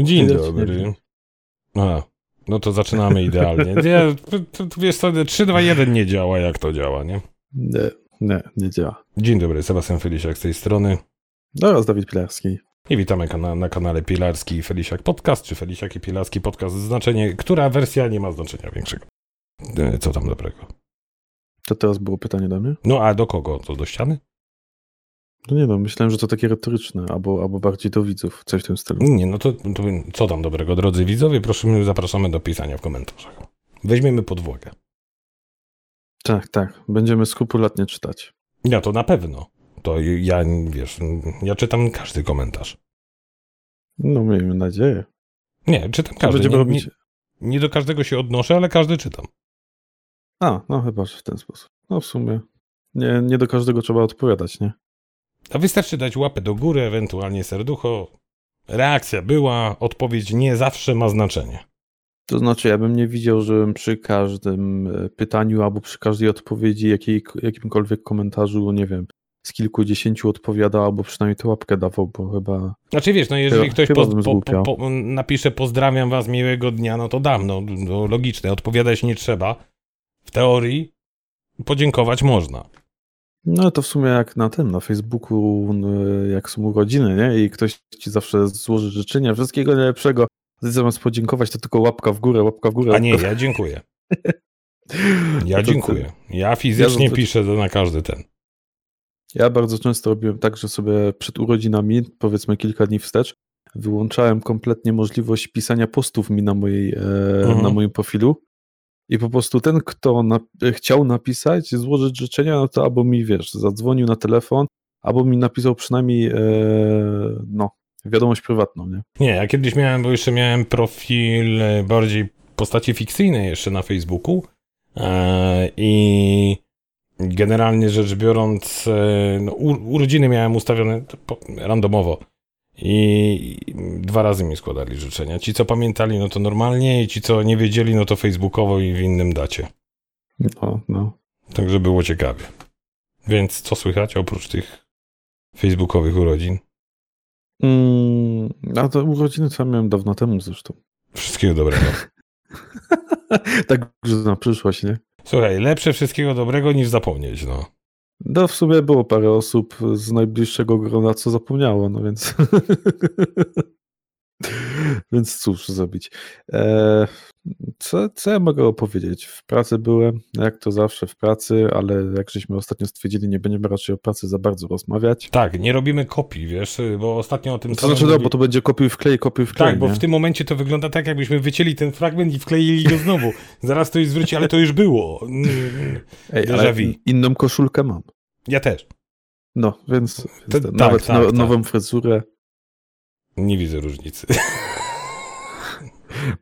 Dzień dobry. A, no to zaczynamy idealnie. Nie, wiesz co, 3, 2, 1 nie działa, jak to działa, nie? Nie, nie, nie działa. Dzień dobry, Sebastian Felisiak z tej strony. Oraz Dawid Pilarski. I witamy kana na kanale Pilarski i Felisiak Podcast, czy Felisiak i Pilarski Podcast. Znaczenie, która wersja nie ma znaczenia większego. E, Co tam dobrego? To teraz było pytanie do mnie? No a do kogo? To do ściany? No nie no, myślałem, że to takie retoryczne, albo, albo bardziej do widzów, coś w tym stylu. Nie, no to, to co tam dobrego, drodzy widzowie? Proszę, zapraszamy do pisania w komentarzach. Weźmiemy pod uwagę. Tak, tak, będziemy skrupulatnie czytać. Ja to na pewno. To ja, wiesz, ja czytam każdy komentarz. No miejmy nadzieję. Nie, czytam każdy. będziemy Nie, robić? nie, nie do każdego się odnoszę, ale każdy czytam. A, no chyba, w ten sposób. No w sumie. Nie, nie do każdego trzeba odpowiadać, nie? A wystarczy dać łapę do góry, ewentualnie serducho. Reakcja była, odpowiedź nie zawsze ma znaczenie. To znaczy, ja bym nie widział, żebym przy każdym e, pytaniu albo przy każdej odpowiedzi, jakiej, jakimkolwiek komentarzu, nie wiem, z kilkudziesięciu odpowiadał, albo przynajmniej tę łapkę dawał, bo chyba. Znaczy wiesz, no jeżeli Chyba- ktoś chyba po, po, po, napisze pozdrawiam was, miłego dnia, no to dam, no, no logiczne, odpowiadać nie trzeba. W teorii podziękować można. No to w sumie jak na tym, na Facebooku, jak są urodziny, nie? I ktoś ci zawsze złoży życzenia, wszystkiego najlepszego. Zamiast podziękować, to tylko łapka w górę, łapka w górę. A nie, ja dziękuję. Ja dziękuję. Ja fizycznie Ja piszę to na każdy ten. Ja bardzo często robiłem tak, że sobie przed urodzinami, powiedzmy kilka dni wstecz, wyłączałem kompletnie możliwość pisania postów mi na, mojej, e, Mhm. na moim profilu. I po prostu ten, kto na, chciał napisać, złożyć życzenia, no to albo mi, wiesz, zadzwonił na telefon, albo mi napisał przynajmniej, e, no, wiadomość prywatną, nie? Nie, ja kiedyś miałem, bo jeszcze miałem profil bardziej postaci fikcyjnej jeszcze na Facebooku e, i generalnie rzecz biorąc, e, no, u, urodziny miałem ustawione randomowo i dwa razy mi składali życzenia. Ci, co pamiętali, no to normalnie i ci, co nie wiedzieli, no to facebookowo i w innym dacie. No, no. Także było ciekawie. Więc co słychać oprócz tych facebookowych urodzin? Mm, a to urodziny ja miałem dawno temu zresztą. Wszystkiego dobrego. tak, że na przyszłość, nie? Słuchaj, lepsze wszystkiego dobrego niż zapomnieć, no. No w sumie było parę osób z najbliższego grona, co zapomniało, no więc... więc cóż zrobić. E, co, co ja mogę opowiedzieć? W pracy byłem, jak to zawsze w pracy, ale jak żeśmy ostatnio stwierdzili, nie będziemy raczej o pracy za bardzo rozmawiać. Tak, nie robimy kopii, wiesz, bo ostatnio o tym To znaczy, no, mówi- bo to będzie kopiuj wklej, kopiuj wklej, Tak, bo nie? w tym momencie to wygląda tak, jakbyśmy wycięli ten fragment i wkleili go znowu. Zaraz ktoś zwróci, ale to już było. Mm, Ej, déjà ale inną koszulkę mam. Ja też. No, więc, To- więc tak, nawet tak, no, tak. nową fryzurę, Nie widzę różnicy.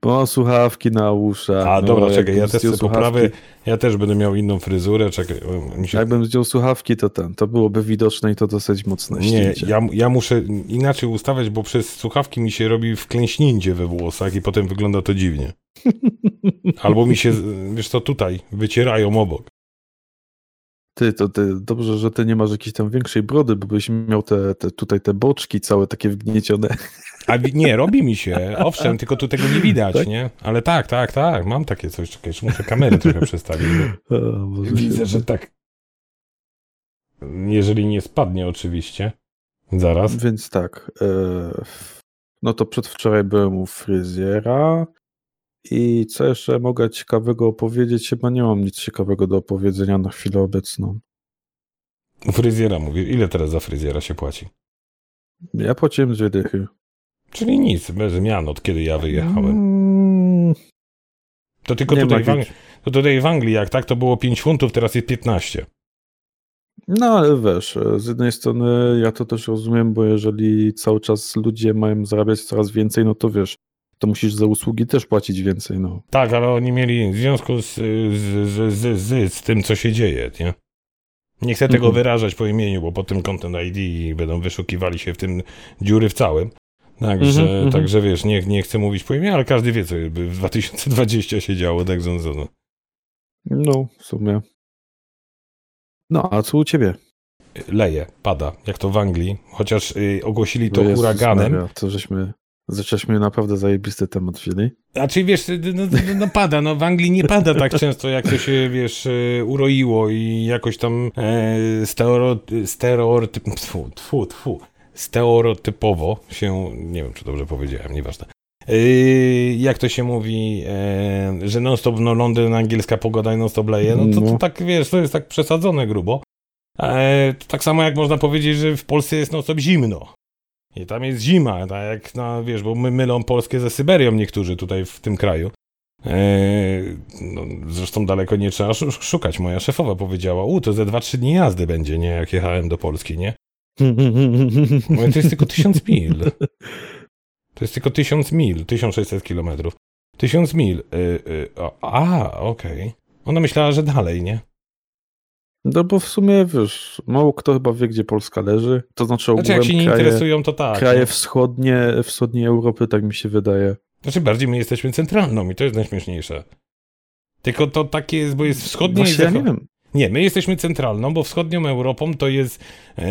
bo słuchawki na uszach. A no, dobra, czekaj, ja też zdjął sobie poprawię. Ja też będę miał inną fryzurę. Czekaj, się... Jakbym zdjął słuchawki, to ten, to byłoby widoczne i to dosyć mocne Nie, ja, ja muszę inaczej ustawiać, bo przez słuchawki mi się robi wklęśnięcie we włosach i potem wygląda to dziwnie. Albo mi się, wiesz co, tutaj wycierają obok. Ty, to ty, dobrze, że ty nie masz jakiejś tam większej brody, bo byś miał te, te tutaj te boczki całe takie wgniecione. A nie, robi mi się, owszem, tylko tu tego nie widać, Tak? nie? Ale tak, tak, tak, mam takie coś, czekaj, jeszcze muszę kamerę trochę przestawić. Bo... O, Widzę, że tak. Jeżeli nie spadnie oczywiście. Zaraz. Więc tak, e, no to przedwczoraj byłem u fryzjera i co jeszcze mogę ciekawego opowiedzieć? Chyba nie mam nic ciekawego do opowiedzenia na chwilę obecną. Fryzjera mówię, ile teraz za fryzjera się płaci? Ja płaciłem dwie dychy. Czyli nic, bez zmian od kiedy ja wyjechałem. Mm, To tylko tutaj w, Ang- jakichś- to tutaj w Anglii, jak tak, to było 5 funtów, teraz jest 15. No ale wiesz, e, z jednej strony ja to też rozumiem, bo jeżeli cały czas ludzie mają zarabiać coraz więcej, no to wiesz, to musisz za usługi też płacić więcej, no. Tak, ale oni mieli w związku z, z, z, z, z, z tym, co się dzieje, nie? Nie chcę tego Mhm. wyrażać po imieniu, bo potem Content ID będą wyszukiwali się w tym dziury w całym. Także, Mhm, mhm. także wiesz, nie, nie chcę mówić po imieniu, ale każdy wie, co w 2020 się działo, także no, no. No, w sumie. No, a co u ciebie? leje, pada, jak to w Anglii, chociaż y, ogłosili to O Jezus huraganem. Maria, to żeśmy... Zaczęliśmy naprawdę zajebisty temat wzięli. A czy wiesz, no, no, no, pada, no w Anglii nie pada tak często, jak to się, wiesz, e, uroiło i jakoś tam e, stereotyp, stereotyp, tfu, tfu, tfu, stereotypowo się, nie wiem, czy dobrze powiedziałem, nieważne. E, jak to się mówi, e, że non-stop no, Londyn, angielska pogoda i non-stop leje, no to, to No. tak, wiesz, to jest tak przesadzone grubo. Tak samo jak można powiedzieć, że w Polsce jest non-stop zimno. I tam jest zima, tak jak, no wiesz, bo my mylą Polskę ze Syberią niektórzy tutaj w tym kraju. Eee, no, zresztą daleko nie trzeba szu- szukać. Moja szefowa powiedziała, u, to ze 2-3 dni jazdy będzie, nie, jak jechałem do Polski, nie? Mówię, to jest tylko 1000 mil. To jest tylko 1000 mil, 1600 kilometrów. 1000 mil. Yy, yy, a, okej. Ona myślała, że dalej, nie? No bo w sumie, wiesz, mało kto chyba wie, gdzie Polska leży. To znaczy ogółem Znaczy, jak się nie kraje, interesują, to tak. kraje nie? wschodnie, wschodniej Europy, tak mi się wydaje. Znaczy, bardziej my jesteśmy centralną i to jest najśmieszniejsze. Tylko to takie jest, bo jest wschodnie i Właśnie ja nie zachod- wiem. Nie, my jesteśmy centralną, bo wschodnią Europą to jest e,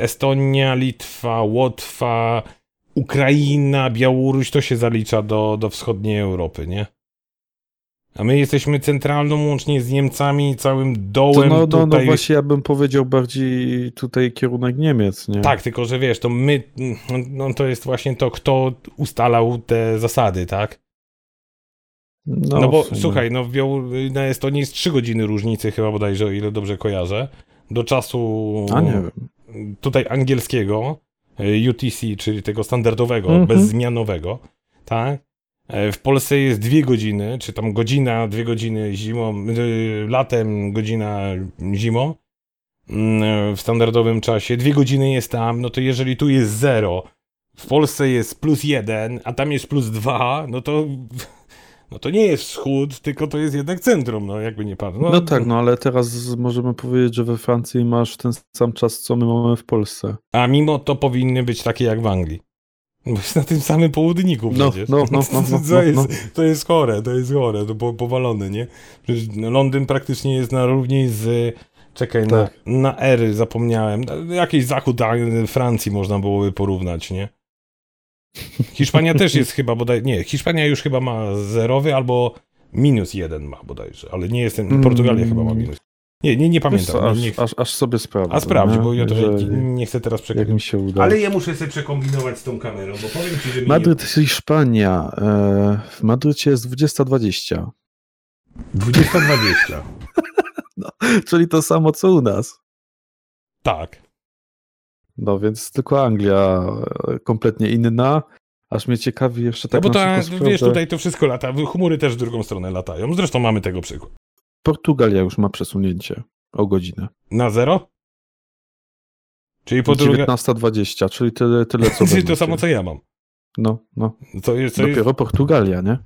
Estonia, Litwa, Łotwa, Ukraina, Białoruś, to się zalicza do, do wschodniej Europy, nie? A my jesteśmy centralną łącznie z Niemcami i całym To dołem no, no, no tutaj. właśnie ja bym powiedział bardziej tutaj kierunek Niemiec, nie? Tak, tylko że wiesz, to my, no, no to jest właśnie to, kto ustalał te zasady, tak? No, No, bo słuchaj, no w Białorusi na Estonii jest 3 godziny różnicy chyba bodajże, o ile dobrze kojarzę, do czasu A nie wiem. tutaj angielskiego, e, UTC, czyli tego standardowego, Mhm. bezzmianowego, tak? E, W Polsce jest dwie godziny, czy tam godzina, dwie godziny zimą, y, latem, godzina zimą, mm, e, w standardowym czasie, dwie godziny jest tam, no to jeżeli tu jest zero, w Polsce jest plus jeden, a tam jest plus dwa, no to, no to nie jest wschód, tylko to jest jednak centrum, no jakby nie patrzeć. No tak, no ale teraz możemy powiedzieć, że we Francji masz ten sam czas, co my mamy w Polsce. A mimo to powinny być takie jak w Anglii. Na tym samym południku No, przecież. no, no, no, no, to, no, jest, to jest chore, to jest chore, to po, powalone, nie? Przecież Londyn praktycznie jest na równi z... Czekaj, na, Tak. na ery zapomniałem. Jakiś zachód Francji można byłoby porównać, nie? Hiszpania też jest chyba bodaj... Nie, Hiszpania już chyba ma zerowy albo minus jeden ma bodajże, ale nie jestem... Mm. Portugalia chyba ma minus. Nie, nie, nie pamiętam. co, aż, nie, nie, aż, aż sobie sprawdzę. a sprawdź, nie? bo ja to nie chcę teraz Jak przekonać. mi się uda. Ale ja muszę sobie przekombinować z tą kamerą, bo powiem ci, że mi Madryt, Hiszpania. E, w Madrycie jest 20.20. nie... 2020. Czyli to samo, co u nas. Tak. No więc tylko Anglia e, kompletnie inna. Aż mnie ciekawi jeszcze No tak bo to, na a, szybko wiesz, tutaj to wszystko lata, chmury też w drugą stronę latają. Zresztą mamy tego przykład. Portugalia już ma przesunięcie o godzinę. Na zero? Czyli po drugie... 19.20, czyli tyle, tyle co Czyli to samo, co ja mam. No, no. To jest, to jest, Dopiero Portugalia, nie?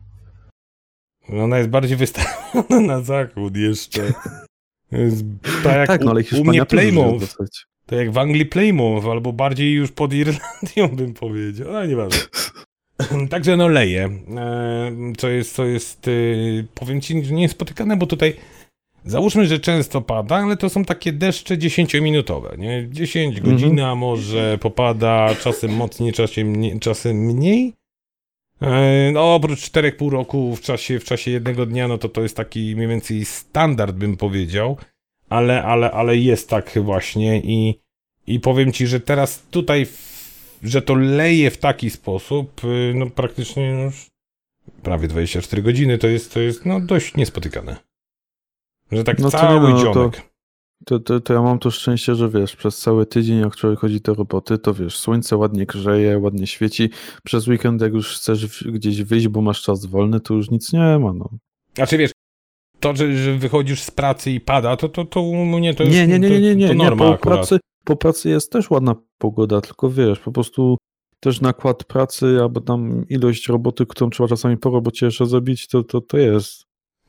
ona jest bardziej wystawiona na zachód jeszcze. Jest tak jak tak, no ale u, u mnie jest dosyć. To jak w Anglii Plymouth, albo bardziej już pod Irlandią bym powiedział. Ale nieważne. Także no leje. E, co jest, co jest, e, powiem ci, niespotykane, bo tutaj załóżmy, że często pada, ale to są takie deszcze 10-minutowe, nie? 10 Mhm. godzin, a może popada czasem mocniej, czasem mniej. Czasem mniej. E, No, oprócz 4,5 roku w czasie, w czasie jednego dnia, no to to jest taki mniej więcej standard, bym powiedział, ale, ale, ale jest tak właśnie i, i powiem ci, że teraz tutaj, że to leje w taki sposób, y, no praktycznie już prawie 24 godziny, to jest, to jest no dość niespotykane. Że tak No to cały nie, no to- dzionek. To, to, to ja mam to szczęście, że wiesz, przez cały tydzień, jak człowiek chodzi do roboty, to wiesz, słońce ładnie grzeje, ładnie świeci. Przez weekend, jak już chcesz gdzieś wyjść, bo masz czas wolny, to już nic nie ma, no. Znaczy wiesz, to, że, że wychodzisz z pracy i pada, to, to, to u mnie to już Nie, nie, nie, nie, nie, nie, to, to nie. norma Po pracy, po pracy jest też ładna pogoda, tylko wiesz, po prostu też nakład pracy, albo tam ilość roboty, którą trzeba czasami po robocie jeszcze zrobić, to, to, to jest.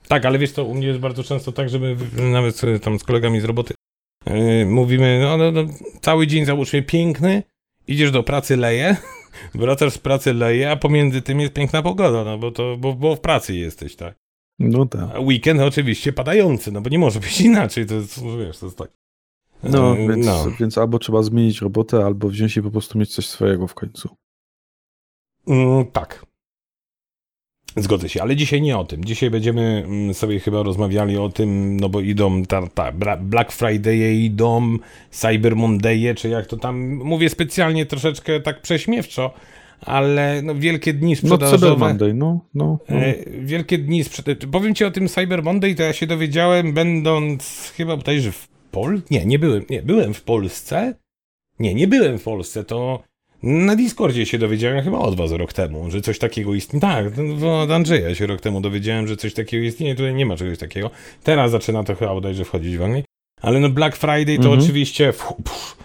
Tak, ale wiesz, to u mnie jest bardzo często tak, że my nawet tam z kolegami z roboty yy, mówimy, no, no, no cały dzień załóżmy piękny, idziesz do pracy, leje, wracasz z pracy, leje, a pomiędzy tym jest piękna pogoda, no bo to, bo, bo w pracy jesteś, tak. No tak. A weekend oczywiście padający, no bo nie może być inaczej, to jest, wiesz, to jest tak. No, Yy, więc, no. więc albo trzeba zmienić robotę, albo wziąć i po prostu mieć coś swojego w końcu. Mm, tak. Zgodzę się, ale dzisiaj nie o tym. Dzisiaj będziemy mm, sobie chyba rozmawiali o tym, no bo idą ta, ta Black Friday idą, Cyber Monday, czy jak to tam, mówię specjalnie troszeczkę tak prześmiewczo, ale no, wielkie dni sprzedażowe. No, Cyber Monday, no, no, no. E, wielkie dni sprzedażowe. Powiem ci o tym Cyber Monday, to ja się dowiedziałem będąc chyba bodajże w Pol... Nie, nie byłem, nie, byłem w Polsce. Nie, nie byłem w Polsce, to na Discordzie się dowiedziałem chyba od was rok temu, że coś takiego istnieje. Tak, od Andrzeja się rok temu dowiedziałem, że coś takiego istnieje, tutaj nie ma czegoś takiego. Teraz zaczyna to chyba bodajże wchodzić wolniej. Ale no Black Friday to mhm. oczywiście... Pff,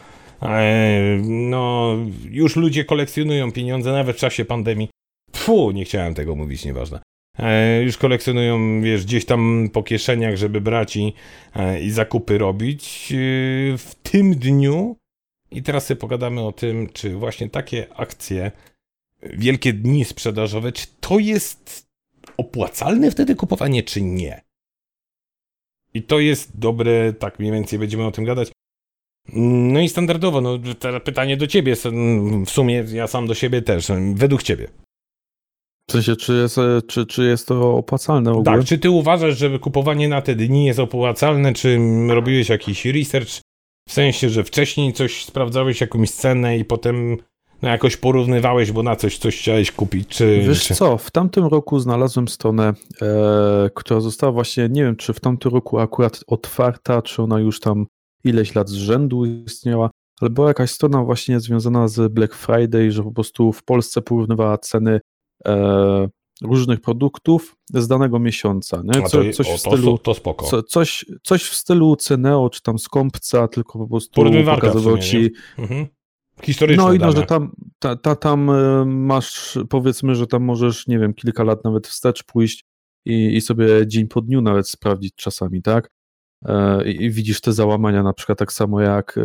e, no, już ludzie kolekcjonują pieniądze, nawet w czasie pandemii. Fu, nie chciałem tego mówić, nieważne. E, już kolekcjonują, wiesz, gdzieś tam po kieszeniach, żeby brać i, e, i zakupy robić. w tym dniu i teraz sobie pogadamy o tym, czy właśnie takie akcje, wielkie dni sprzedażowe, czy to jest opłacalne wtedy kupowanie, czy nie? I to jest dobre, tak mniej więcej będziemy o tym gadać. No i standardowo, no teraz pytanie do ciebie, w sumie ja sam do siebie też, według ciebie. W sensie, czy jest, czy, czy jest to opłacalne w ogóle? Tak, czy ty uważasz, że kupowanie na te dni jest opłacalne, czy robiłeś jakiś research, w sensie, że wcześniej coś sprawdzałeś, jakąś cenę i potem no, jakoś porównywałeś, bo na coś coś chciałeś kupić, czy... Wiesz czy... co, w tamtym roku znalazłem stronę, e, która została właśnie, nie wiem, czy w tamtym roku akurat otwarta, czy ona już tam ileś lat z rzędu istniała, ale była jakaś strona właśnie związana z Black Friday, że po prostu w Polsce porównywała ceny e, różnych produktów z danego miesiąca. Nie? Co, coś w stylu, to, spoko. Co, coś, coś w stylu Ceneo, czy tam Skąpca, tylko po prostu pokazywał ci... Mhm. Historyczne No i no, że tam, ta, ta, tam e, masz, powiedzmy, że tam możesz, nie wiem, kilka lat nawet wstecz pójść i, i sobie dzień po dniu nawet sprawdzić czasami, tak? E, I, widzisz te załamania, na przykład tak samo jak e,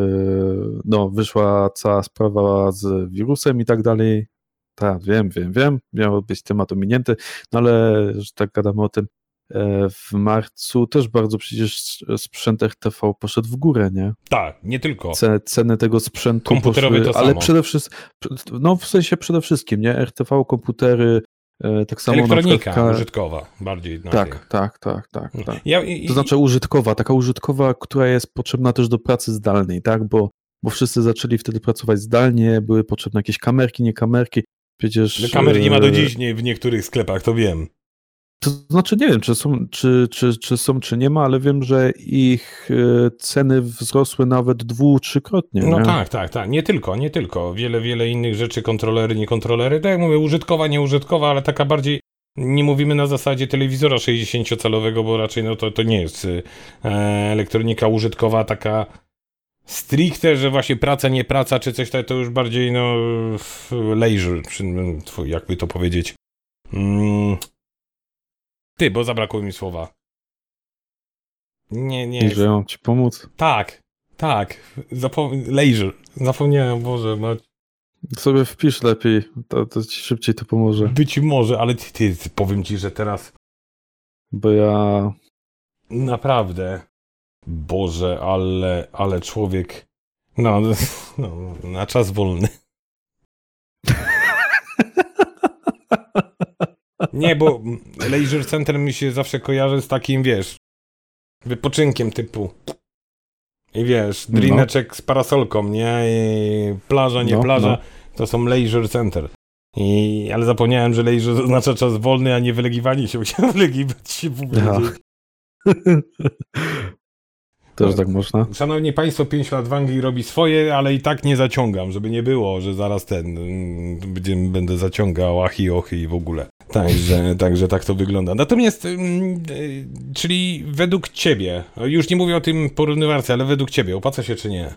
no, wyszła cała sprawa z wirusem i tak dalej, tak, wiem, wiem, wiem. Miał być temat ominięty, no ale że tak gadamy o tym, e, w marcu też bardzo przecież sprzęt RTV poszedł w górę, nie? Tak, nie tylko. ceny tego sprzętu Komputerowy poszły, to ale przede wszystkim, no w sensie przede wszystkim, nie? RTV, komputery, e, tak samo Elektronika użytkowa, bardziej. Tak, tak, tak, tak, no. tak. Ja, i, to znaczy użytkowa, taka użytkowa, która jest potrzebna też do pracy zdalnej, tak? Bo, bo wszyscy zaczęli wtedy pracować zdalnie, były potrzebne jakieś kamerki, nie kamerki, Przecież... Że kamer nie ma do e, dziś nie, w niektórych sklepach, to wiem. To znaczy nie wiem, czy są, czy, czy, czy są, czy nie ma, ale wiem, że ich e, ceny wzrosły nawet dwu, trzykrotnie. No nie? tak, tak, tak. Nie tylko, nie tylko. Wiele, wiele innych rzeczy, kontrolery, niekontrolery. Tak jak mówię, użytkowa, nieużytkowa, ale taka bardziej nie mówimy na zasadzie telewizora 60-calowego, bo raczej no to, to nie jest e, elektronika użytkowa taka stricte, że właśnie praca, nie praca, czy coś takiego, to już bardziej, no, leisure, czy jakby to powiedzieć. Mm. Ty, bo zabrakło mi słowa. Nie, nie. Że mam ci pomóc? Tak, tak. Zapo- leisure. Zapomniałem, Boże, mać. Sobie wpisz lepiej, to, to ci szybciej to pomoże. Być może, ale ty, ty, powiem ci, że teraz... Bo ja... Naprawdę. Boże, ale, ale człowiek. No, no, na czas wolny. Nie, bo Leisure Center mi się zawsze kojarzy z takim, wiesz, wypoczynkiem typu. I wiesz, no. drineczek no. z parasolką, nie? I plaża, nie no, plaża. No. To są Leisure Center. I, ale zapomniałem, że leisure oznacza czas wolny, a nie wylegiwanie się. Musiałem wylegiwać się w ogóle. Też tak można. Szanowni Państwo, 5 lat w Anglii robi swoje, ale i tak nie zaciągam, żeby nie było, że zaraz ten mm, będę zaciągał achi, ochy i w ogóle. Także, także tak to wygląda. Natomiast, mm, y, czyli według Ciebie, już nie mówię o tym porównywarce, ale według Ciebie, opłaca się czy nie?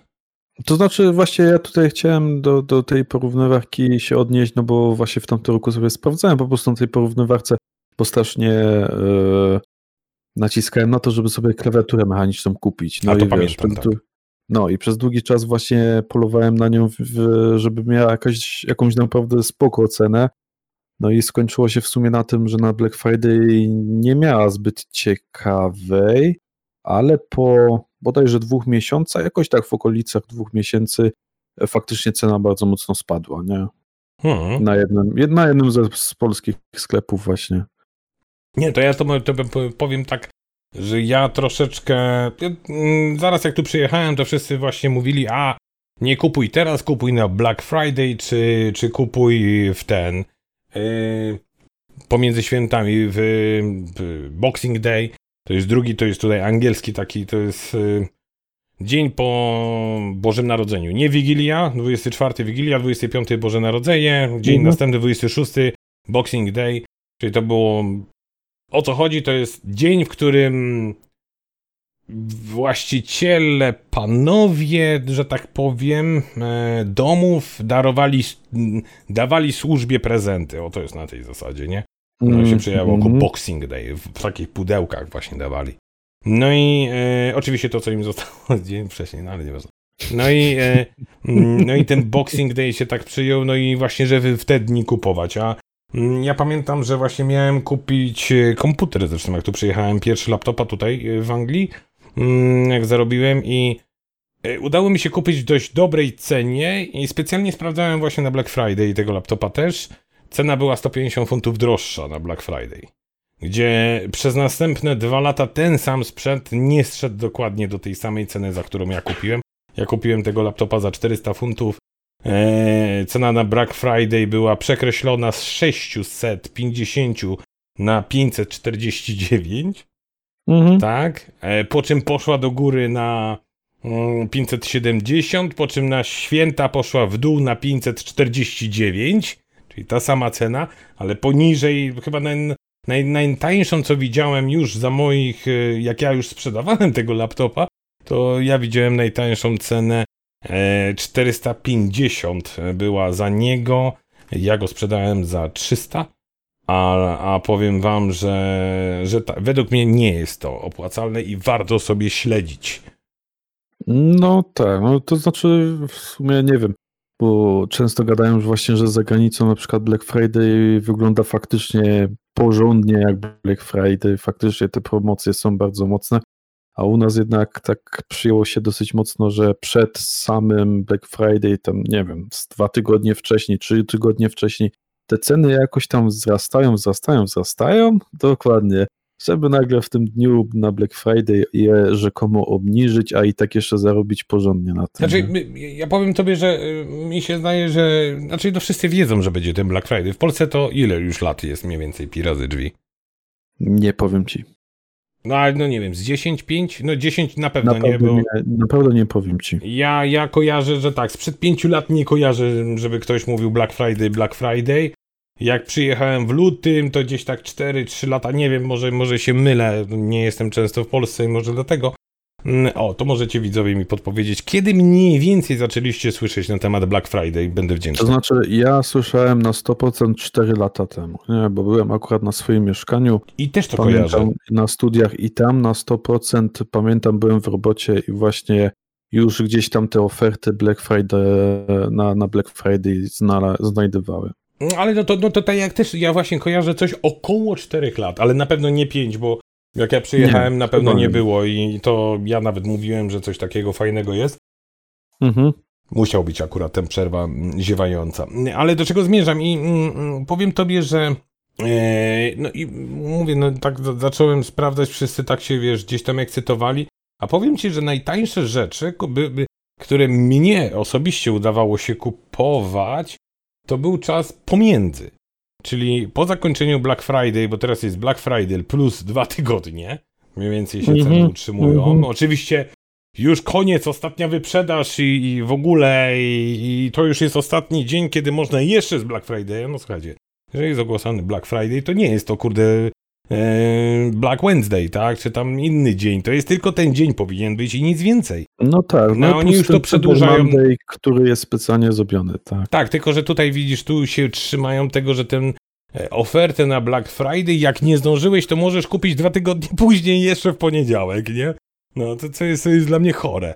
To znaczy właśnie ja tutaj chciałem do, do tej porównywarki się odnieść, no bo właśnie w tamtym roku sobie sprawdzałem po prostu na tej porównywarce, bo strasznie yy, naciskałem na to, żeby sobie klawiaturę mechaniczną kupić. No A to i wiesz, tak. No i przez długi czas właśnie polowałem na nią, żeby miała jakaś, jakąś naprawdę spoko cenę. No i skończyło się w sumie na tym, że na Black Friday nie miała zbyt ciekawej, ale po bodajże dwóch miesiącach, jakoś tak w okolicach dwóch miesięcy, faktycznie cena bardzo mocno spadła, nie? Hmm. Na, jednym, na jednym z polskich sklepów właśnie. Nie, to ja to, to powiem tak, że ja troszeczkę. Mm, zaraz jak tu przyjechałem, to wszyscy właśnie mówili, a nie kupuj teraz, kupuj na Black Friday, czy, czy kupuj w ten. Yy, pomiędzy świętami w, w, Boxing Day. To jest drugi, to jest tutaj angielski taki, to jest yy, dzień po Bożym Narodzeniu. Nie Wigilia, 24 Wigilia, 25 Boże Narodzenie, dzień mhm. następny 26 Boxing Day. Czyli to było o co chodzi, to jest dzień, w którym właściciele, panowie, że tak powiem, e, domów darowali, dawali służbie prezenty. O to jest na tej zasadzie, nie? No się przejawiło jako mhm. Boxing Day, w takich pudełkach właśnie dawali. No i e, oczywiście to, co im zostało dzień wcześniej, no ale nieważne. No i, e, no i ten Boxing Day się tak przyjął, no i właśnie, żeby w te dni kupować, a Mm, ja pamiętam, że właśnie miałem kupić e, komputer, zresztą jak tu przyjechałem, pierwszy laptopa tutaj e, w Anglii, mm, jak zarobiłem i e, udało mi się kupić w dość dobrej cenie i specjalnie sprawdzałem właśnie na Black Friday tego laptopa też. Cena była 150 funtów droższa na Black Friday, gdzie przez następne dwa lata ten sam sprzęt nie zszedł dokładnie do tej samej ceny, za którą ja kupiłem. Ja kupiłem tego laptopa za 400 funtów, Eee, cena na Black Friday była przekreślona z 650 na 549. Mhm. Tak. Eee, po czym poszła do góry na 570, mm, po czym na święta poszła w dół na 549, czyli ta sama cena, ale poniżej, chyba naj, naj, najtańszą co widziałem już za moich, e, jak ja już sprzedawałem tego laptopa, to ja widziałem najtańszą cenę 450 e, była za niego, ja go sprzedałem za 300, a, a powiem wam, że, że ta, według mnie nie jest to opłacalne i warto sobie śledzić. No tak, no to znaczy w sumie nie wiem, bo często gadają właśnie, że za granicą na przykład Black Friday wygląda faktycznie porządnie jak Black Friday, faktycznie te promocje są bardzo mocne, a u nas jednak tak przyjęło się dosyć mocno, że przed samym Black Friday, tam nie wiem, z dwa tygodnie wcześniej, trzy tygodnie wcześniej, te ceny jakoś tam wzrastają, wzrastają, wzrastają, dokładnie, żeby nagle w tym dniu na Black Friday je rzekomo obniżyć, a i tak jeszcze zarobić porządnie na tym. Znaczy, ja powiem tobie, że y, mi się zdaje, że, znaczy no wszyscy wiedzą, że będzie ten Black Friday. W Polsce to ile już lat jest mniej więcej pi razy drzwi? Nie powiem ci. No ale no nie wiem, z 10, 5? No 10 na pewno nie, bo... Nie, naprawdę nie powiem ci. Ja, ja kojarzę, że tak, sprzed 5 lat nie kojarzę, żeby ktoś mówił Black Friday, Black Friday. Jak przyjechałem w lutym, to gdzieś tak 4-3 lata, nie wiem, może, może się mylę, nie jestem często w Polsce i może dlatego. Mm, o, to możecie widzowie mi podpowiedzieć, kiedy mniej więcej zaczęliście słyszeć na temat Black Friday? Będę wdzięczny. To znaczy, ja słyszałem na 100% 4 lata temu, nie? bo byłem akurat na swoim mieszkaniu. I też to pamiętam, kojarzę. Na studiach i tam na 100% pamiętam, byłem w robocie i właśnie już gdzieś tam te oferty Black Friday na, na Black Friday zna, znajdowały. Mm, ale no to, no to tak jak też, ja właśnie kojarzę coś około 4 lat, ale na pewno nie 5, bo jak ja przyjechałem, nie, na pewno nie było i to ja nawet mówiłem, że coś takiego fajnego jest. Mhm. Musiał być akurat ten przerwa mm, ziewająca. Ale do czego zmierzam? I mm, mm, powiem tobie, że e, no i mówię, no tak zacząłem sprawdzać, wszyscy tak się, wiesz, gdzieś tam ekscytowali. A powiem ci, że najtańsze rzeczy, które mnie osobiście udawało się kupować, to był czas pomiędzy. Czyli po zakończeniu Black Friday, bo teraz jest Black Friday plus dwa tygodnie, mniej więcej się ceny mm -hmm. utrzymują. Mm -hmm. Oczywiście już koniec, ostatnia wyprzedaż i, i w ogóle i, i, to już jest ostatni dzień, kiedy można jeszcze z Black Friday. No słuchajcie, jeżeli jest ogłoszony Black Friday, to nie jest to kurde Black Wednesday, tak? Czy tam inny dzień. To jest tylko ten dzień powinien być i nic więcej. No tak. No, no oni już to przedłużają. Monday, który jest specjalnie zrobiony, tak. Tak, tylko że tutaj widzisz, tu się trzymają tego, że ten e, ofertę na Black Friday, jak nie zdążyłeś, to możesz kupić dwa tygodnie później, jeszcze w poniedziałek, nie? No to co jest, to jest dla mnie chore.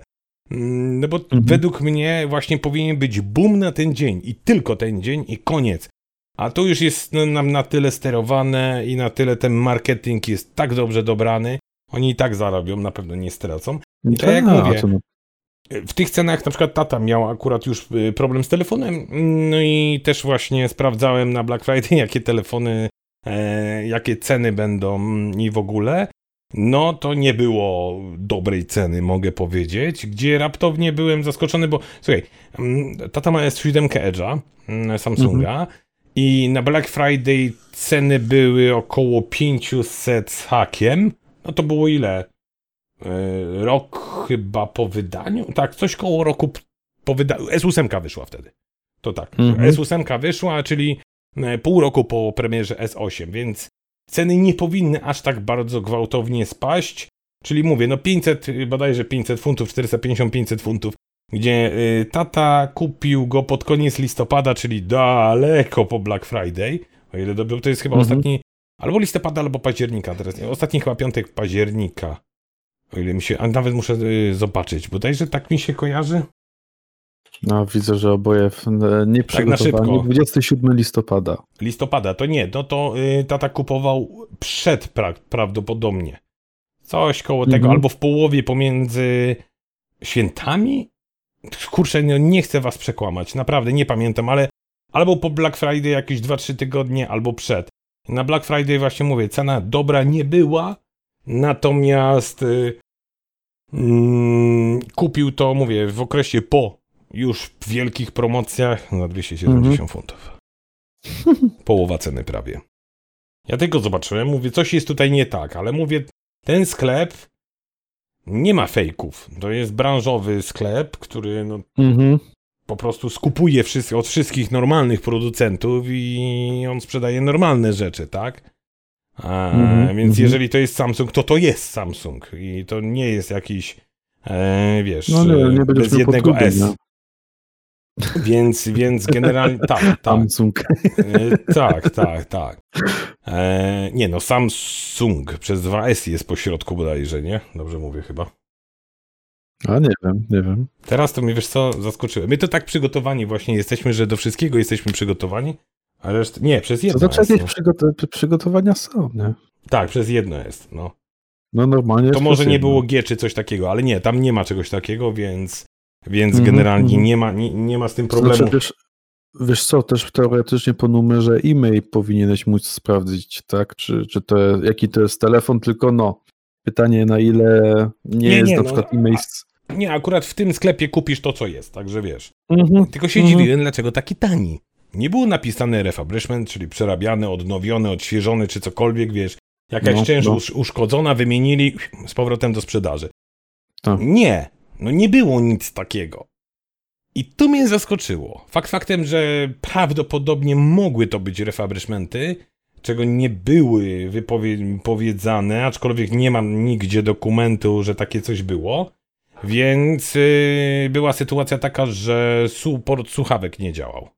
Mm, no bo mhm. według mnie właśnie powinien być boom na ten dzień i tylko ten dzień i koniec. A tu już jest nam na tyle sterowane i na tyle ten marketing jest tak dobrze dobrany, oni i tak zarobią, na pewno nie stracą. I tak jak mówię, w tych cenach na przykład tata miał akurat już y, problem z telefonem, no i też właśnie sprawdzałem na Black Friday, jakie telefony, e, jakie ceny będą i w ogóle. No to nie było dobrej ceny, mogę powiedzieć, gdzie raptownie byłem zaskoczony, bo słuchaj, mm, tata ma S7 Edge'a mm, Samsunga mhm. I na Black Friday ceny były około 500 z hakiem, no to było ile? E, rok chyba po wydaniu. Tak, coś koło roku po wydaniu. S8 wyszła wtedy. To tak. Mhm. S8 wyszła, czyli e, pół roku po premierze S8, więc ceny nie powinny aż tak bardzo gwałtownie spaść. Czyli mówię, no 500, bodajże 500 funtów, 450-500 funtów, gdzie y, tata kupił go pod koniec listopada, czyli daleko po Black Friday. O ile dobrze, to jest chyba mhm. ostatni, albo listopada, albo października teraz. Ostatni chyba piątek października. O ile mi się, a nawet muszę y, zobaczyć, bodajże tak mi się kojarzy. No, widzę, że oboje nie przygotowani. Tak 27 listopada. Listopada, to nie, no to y, tata kupował przed pra prawdopodobnie. Coś koło mhm. tego, albo w połowie pomiędzy świętami? Kurczę, no, nie chcę was przekłamać, naprawdę nie pamiętam, ale albo po Black Friday jakieś 2-3 tygodnie, albo przed. Na Black Friday właśnie mówię, cena dobra nie była, Natomiast y, mm, kupił to, mówię, w okresie po już wielkich promocjach na 270 mm -hmm. funtów. Połowa ceny prawie. Ja tylko zobaczyłem, mówię, coś jest tutaj nie tak, ale mówię, ten sklep nie ma fejków. To jest branżowy sklep, który no, -hmm. po prostu skupuje wszyscy, od wszystkich normalnych producentów i on sprzedaje normalne rzeczy, tak? mm-hmm, więc mm-hmm. jeżeli to jest Samsung, to to jest Samsung i to nie jest jakiś, e, wiesz, no nie, nie bez jednego S. No. Więc, więc generalnie tak, tak. Samsung. E, tak, tak, tak. E, nie no, Samsung przez dwa S jest po środku bodajże, nie? Dobrze mówię chyba. A nie wiem, nie wiem. Teraz to mi wiesz co, zaskoczyłem. My to tak przygotowani właśnie jesteśmy, że do wszystkiego jesteśmy przygotowani, a resztę... Nie, przez jedno To znaczy jakieś przygot przygotowania są, nie? Tak, przez jedno jest, no. No normalnie To może nie było G czy coś takiego, ale nie, tam nie ma czegoś takiego, więc, więc -hmm. generalnie mhm. nie ma, nie, nie ma z tym problemu. Znaczy, wiesz, wiesz co, też teoretycznie po numerze e-mail powinieneś móc sprawdzić, tak? Czy, czy to, jaki to jest telefon, tylko no, pytanie na ile nie, nie jest nie, na no, przykład e-mail... Nie, akurat w tym sklepie kupisz to, co jest, także wiesz. -hmm. Tylko się -hmm. dziwiłem, dlaczego taki tani nie było napisane refurbishment, czyli przerabiane, odnowione, odświeżone, czy cokolwiek, wiesz, jakaś no, część no. uszkodzona, wymienili z powrotem do sprzedaży. Tak. Nie, no nie było nic takiego. I to mnie zaskoczyło. Fakt faktem, że prawdopodobnie mogły to być refurbishmenty, czego nie były wypowiedziane, aczkolwiek nie mam nigdzie dokumentu, że takie coś było. Więc yy, była sytuacja taka, że support słuchawek nie działał.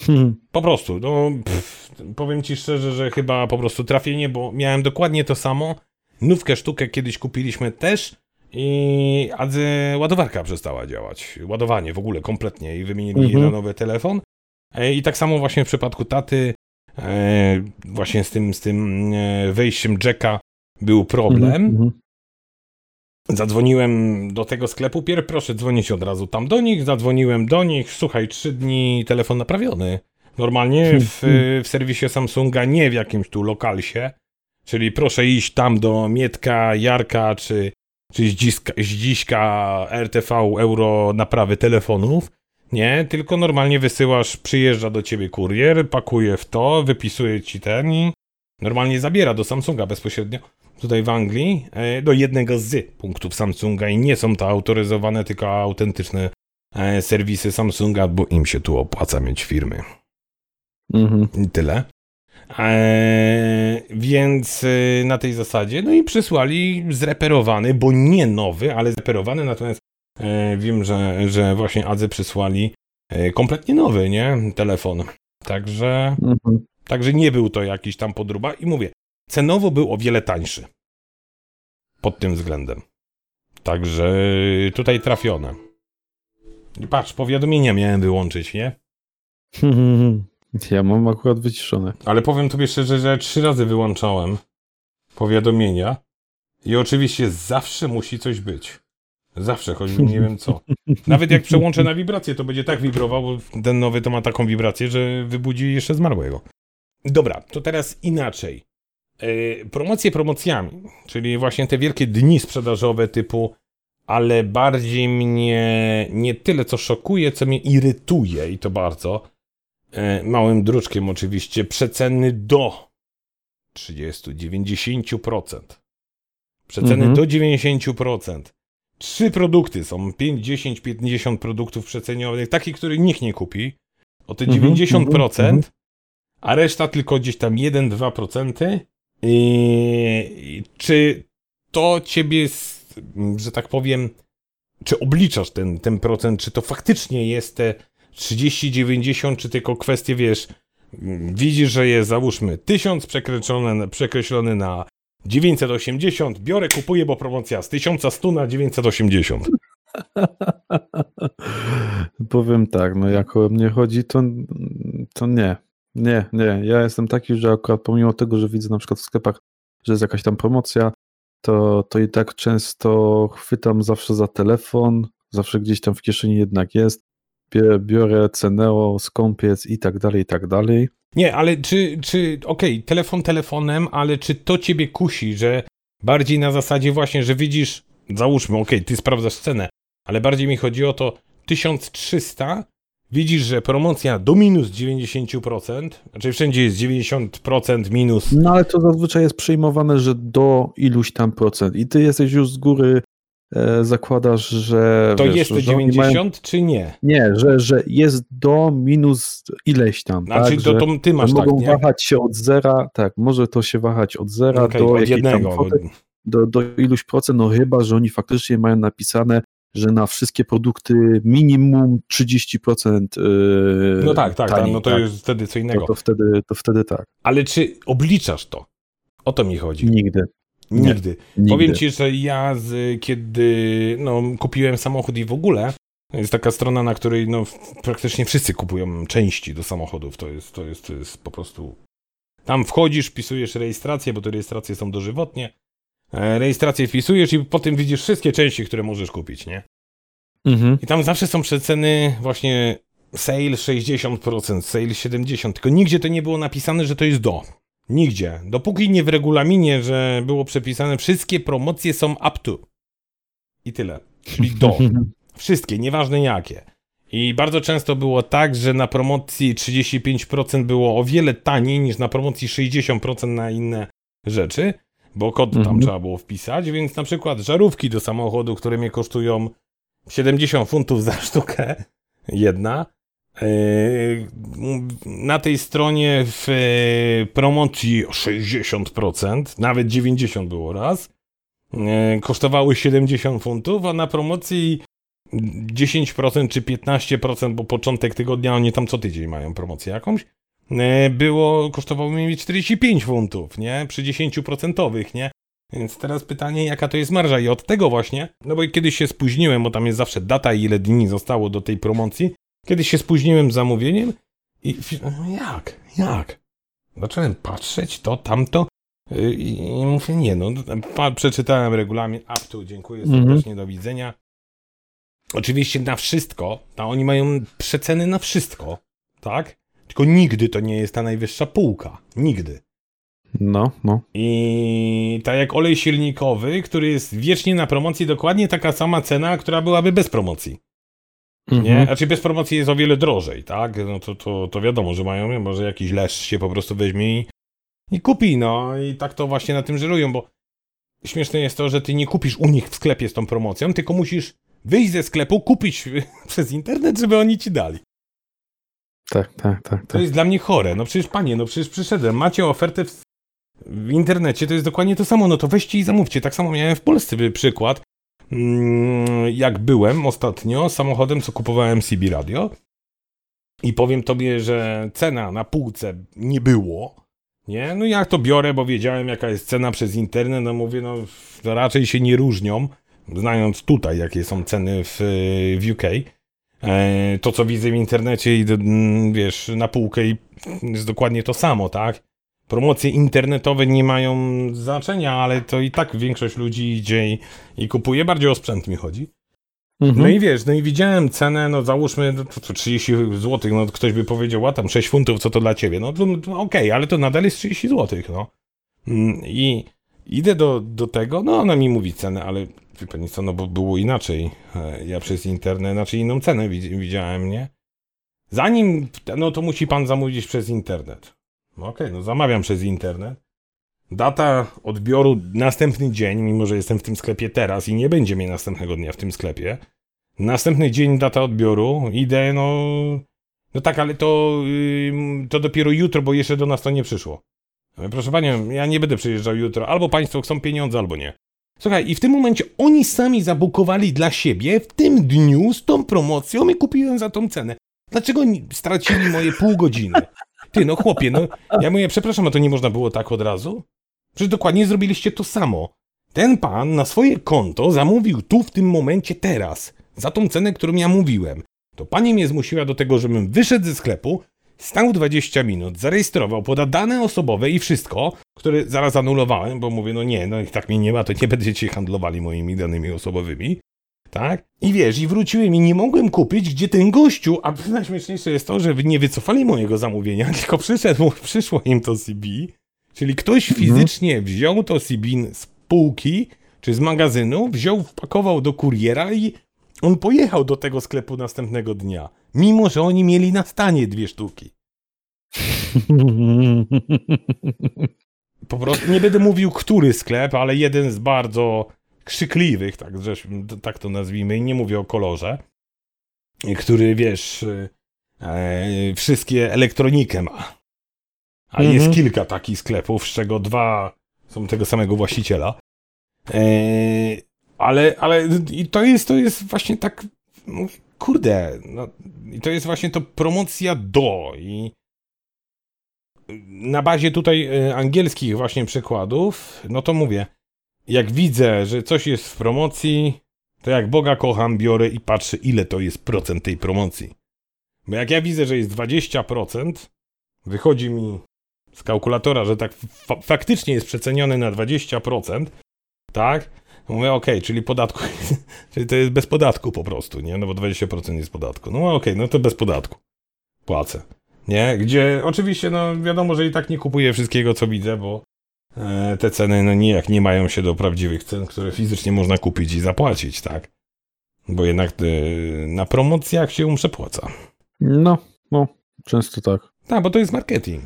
Hmm. Po prostu, no pff, powiem ci szczerze, że chyba po prostu trafienie, bo miałem dokładnie to samo. Nówkę sztukę kiedyś kupiliśmy też i ładowarka przestała działać. Ładowanie w ogóle kompletnie i wymienili mhm. na nowy telefon. E, I tak samo właśnie w przypadku taty, e, właśnie z tym, z tym e, wejściem jacka był problem. Mhm. mhm. Zadzwoniłem do tego sklepu, pier proszę dzwonić od razu tam do nich, zadzwoniłem do nich, słuchaj, trzy dni telefon naprawiony. Normalnie hmm, w, hmm. w serwisie Samsunga, nie w jakimś tu lokalsie, czyli proszę iść tam do Mietka, Jarka czy, czy Zdziska, Zdziśka RTV Euro naprawy telefonów, nie, tylko normalnie wysyłasz, przyjeżdża do ciebie kurier, pakuje w to, wypisuje ci ten i normalnie zabiera do Samsunga bezpośrednio tutaj w Anglii e, do jednego z punktów Samsunga i nie są to autoryzowane, tylko autentyczne e, serwisy Samsunga, bo im się tu opłaca mieć firmy. Mhm. I tyle. Eee, więc e, na tej zasadzie, no i przysłali zreperowany, bo nie nowy, ale zreperowany, natomiast e, wiem, że, że właśnie Adze przysłali e, kompletnie nowy, nie? Telefon. Także, mhm. także nie był to jakiś tam podruba i mówię, Cenowo był o wiele tańszy. Pod tym względem. Także tutaj trafione. Patrz, powiadomienia miałem wyłączyć, nie? Ja mam akurat wyciszone. Ale powiem tobie szczerze, że trzy razy wyłączałem powiadomienia i oczywiście zawsze musi coś być. Zawsze chodzi, nie wiem co. Nawet jak przełączę na wibrację, to będzie tak wibrował, bo ten nowy to ma taką wibrację, że wybudzi jeszcze zmarłego. Dobra, to teraz inaczej. Yy, promocje promocjami, czyli właśnie te wielkie dni sprzedażowe typu ale bardziej mnie nie tyle co szokuje, co mnie irytuje i to bardzo. Yy, małym druczkiem oczywiście, przeceny do 30-90%. Przeceny Mhm. do 90%. Trzy produkty są 5, 10, 50 produktów przecenionych, takich, których nikt nie kupi. O te Mhm, 90%, mhm, a reszta tylko gdzieś tam 1-2%. I, czy to ciebie, że tak powiem, czy obliczasz ten, ten procent, czy to faktycznie jest te 30-90, czy tylko kwestie, wiesz, widzisz, że jest załóżmy 1000 przekreślone, przekreślony na 980, biorę, kupuję, bo promocja z 1100 na 980. Powiem tak, no jak o mnie chodzi, to, to nie. Nie, nie. Ja jestem taki, że akurat pomimo tego, że widzę na przykład w sklepach, że jest jakaś tam promocja, to, to i tak często chwytam zawsze za telefon, zawsze gdzieś tam w kieszeni jednak jest, biorę Ceneo, skąpiec i tak dalej, i tak dalej. Nie, ale czy, czy okej, telefon telefonem, ale czy to ciebie kusi, że bardziej na zasadzie właśnie, że widzisz, załóżmy, okej, ty sprawdzasz cenę, ale bardziej mi chodzi o to 1300, widzisz, że promocja do minus 90%, znaczy wszędzie jest 90% minus, No ale to zazwyczaj jest przyjmowane, że do iluś tam procent i ty jesteś już z góry, zakładasz, że to wiesz, jest to że oni mają 90 czy nie? Nie, że, że jest do minus ileś tam. Znaczy tak, to, to ty masz że tak, mogą wahać się od zera, tak, może to się wahać od zera Okej, do od jednego. tam kwoty, do, do iluś procent, no chyba, że oni faktycznie mają napisane, że na wszystkie produkty minimum 30% yy, No tak, tak, tak, taniej, no to tak. jest wtedy co To, innego. to, wtedy, to wtedy tak. Ale czy obliczasz to? O to mi chodzi. Nigdy. Nigdy. nigdy. Powiem ci, że ja z, kiedy no, kupiłem samochód i w ogóle, jest taka strona, na której no, praktycznie wszyscy kupują części do samochodów. To jest, to jest, to jest po prostu. Tam wchodzisz, wpisujesz rejestrację, bo te rejestracje są dożywotnie. E, Rejestrację wpisujesz i potem widzisz wszystkie części, które możesz kupić, nie? Mhm. I tam zawsze są przeceny właśnie sale 60%, sale 70%, tylko nigdzie to nie było napisane, że to jest do. Nigdzie. Dopóki nie w regulaminie, że było przepisane, wszystkie promocje są up to. I tyle. Czyli do. Wszystkie, nieważne jakie. I bardzo często było tak, że na promocji 35% było o wiele taniej niż na promocji 60% na inne rzeczy, bo kod tam Mhm. trzeba było wpisać, więc na przykład żarówki do samochodu, które mnie kosztują 70 funtów za sztukę, jedna, na tej stronie w yy, promocji 60%, nawet 90 było raz, yy, kosztowały 70 funtów, a na promocji 10% czy 15%, bo początek tygodnia oni tam co tydzień mają promocję jakąś, było, kosztowało mi 45 funtów, nie? Przy 10%, nie? Więc teraz pytanie, jaka to jest marża i od tego właśnie, no bo kiedyś się spóźniłem, bo tam jest zawsze data i ile dni zostało do tej promocji, kiedyś się spóźniłem z zamówieniem i no jak, jak? Zacząłem patrzeć, to, tamto y, i, mówię, nie no, przeczytałem regulamin, up to, dziękuję Mhm. serdecznie, do widzenia. Oczywiście na wszystko, a oni mają przeceny na wszystko, tak? Tylko nigdy to nie jest ta najwyższa półka. Nigdy. No, no. I tak jak olej silnikowy, który jest wiecznie na promocji, dokładnie taka sama cena, która byłaby bez promocji. Nie? Mhm. Znaczy bez promocji jest o wiele drożej, tak? No to, to, to wiadomo, że mają, może jakiś lesz się po prostu weźmie i, i kupi, no i tak to właśnie na tym żerują, bo śmieszne jest to, że ty nie kupisz u nich w sklepie z tą promocją, tylko musisz wyjść ze sklepu, kupić przez internet, żeby oni ci dali. Tak, tak, tak. To tak. jest dla mnie chore. No przecież panie, no przecież przyszedłem, macie ofertę w, w internecie, to jest dokładnie to samo, no to weźcie i zamówcie. Tak samo miałem w Polsce przykład, jak byłem ostatnio samochodem, co kupowałem CB Radio i powiem tobie, że cena na półce nie było, nie? No ja to biorę, bo wiedziałem jaka jest cena przez internet, no mówię, no raczej się nie różnią, znając tutaj jakie są ceny w, w UK. E, to, co widzę w internecie i mm, wiesz, na półkę i jest dokładnie to samo, tak? Promocje internetowe nie mają znaczenia, ale to i tak większość ludzi idzie i, i kupuje. Bardziej o sprzęt mi chodzi. Mhm. No i wiesz, no i widziałem cenę, no załóżmy no, to, to 30 zł, no ktoś by powiedział, a tam 6 funtów, co to dla ciebie? No to okej, ale to nadal jest 30 zł, no. Mm, I idę do, do tego, no ona mi mówi cenę, ale wie pani co, no bo było inaczej. E, Ja przez internet, znaczy inną cenę widz- widziałem, nie? Zanim, no to musi pan zamówić przez internet. No okej, no zamawiam przez internet. Data odbioru następny dzień, mimo że jestem w tym sklepie teraz i nie będzie mnie następnego dnia w tym sklepie. Następny dzień data odbioru, idę, no. No tak, ale to, ym, to dopiero jutro, bo jeszcze do nas to nie przyszło. Ale Proszę panią, ja nie będę przyjeżdżał jutro. Albo państwo chcą pieniądze, albo nie. Słuchaj, i w tym momencie oni sami zabukowali dla siebie w tym dniu z tą promocją i kupiłem za tą cenę. Dlaczego stracili moje pół godziny? Ty, no chłopie, no ja mówię, przepraszam, a to nie można było tak od razu? Przecież dokładnie zrobiliście to samo. Ten pan na swoje konto zamówił tu w tym momencie teraz, za tą cenę, którą ja mówiłem. To pani mnie zmusiła do tego, żebym wyszedł ze sklepu, stał 20 minut, zarejestrował, poda dane osobowe i wszystko, które zaraz anulowałem, bo mówię, no nie, no jak tak mnie nie ma, to nie będziecie handlowali moimi danymi osobowymi. Tak? I wiesz, i wróciłem i nie mogłem kupić, gdzie ten gościu, a najśmieszniejsze jest to, że nie wycofali mojego zamówienia, tylko przyszedł, przyszło im to CB, czyli ktoś fizycznie wziął to CB z półki, czy z magazynu, wziął, wpakował do kuriera i on pojechał do tego sklepu następnego dnia, mimo że oni mieli na stanie dwie sztuki. Po prostu nie będę mówił, który sklep, ale jeden z bardzo krzykliwych, tak, że, tak to nazwijmy, i nie mówię o kolorze, który wiesz, e, wszystkie elektronikę ma. A Mhm. jest kilka takich sklepów, z czego dwa są tego samego właściciela. E, ale, ale i to jest, to jest właśnie tak, kurde, no, i to jest właśnie to promocja do i na bazie tutaj e, angielskich właśnie przykładów, no to mówię, jak widzę, że coś jest w promocji, to jak Boga kocham, biorę i patrzę, ile to jest procent tej promocji. Bo jak ja widzę, że jest 20%, wychodzi mi z kalkulatora, że tak fa- faktycznie jest przeceniony na 20%, tak? Mówię, okej, czyli podatku, czyli to jest bez podatku po prostu, nie? No bo 20% jest podatku. No okej, no to bez podatku. Płacę. Nie? Gdzie oczywiście, no wiadomo, że i tak nie kupuję wszystkiego, co widzę, bo te ceny no nijak nie mają się do prawdziwych cen, które fizycznie można kupić i zapłacić, tak? Bo jednak e, na promocjach się przepłaca. No, no, często tak. Tak, bo to jest marketing.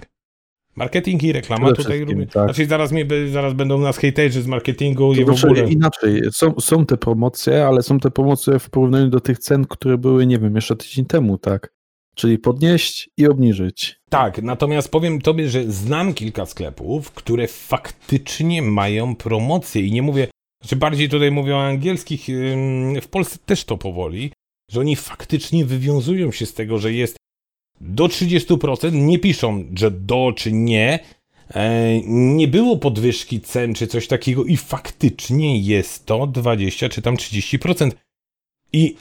Marketing i reklama Przede tutaj robią. tak. Znaczy zaraz, mnie, zaraz będą nas hejterzy z marketingu i To w znaczy, ogóle. inaczej, są, są te promocje, ale są te promocje w porównaniu do tych cen, które były, nie wiem, jeszcze tydzień temu, tak? Czyli podnieść i obniżyć. Tak, natomiast powiem tobie, że znam kilka sklepów, które faktycznie mają promocje i nie mówię, znaczy bardziej tutaj mówię o angielskich, w Polsce też to powoli, że oni faktycznie wywiązują się z tego, że jest do 30%, nie piszą, że do czy nie, e, nie było podwyżki cen czy coś takiego i faktycznie jest to 20 czy tam 30%. I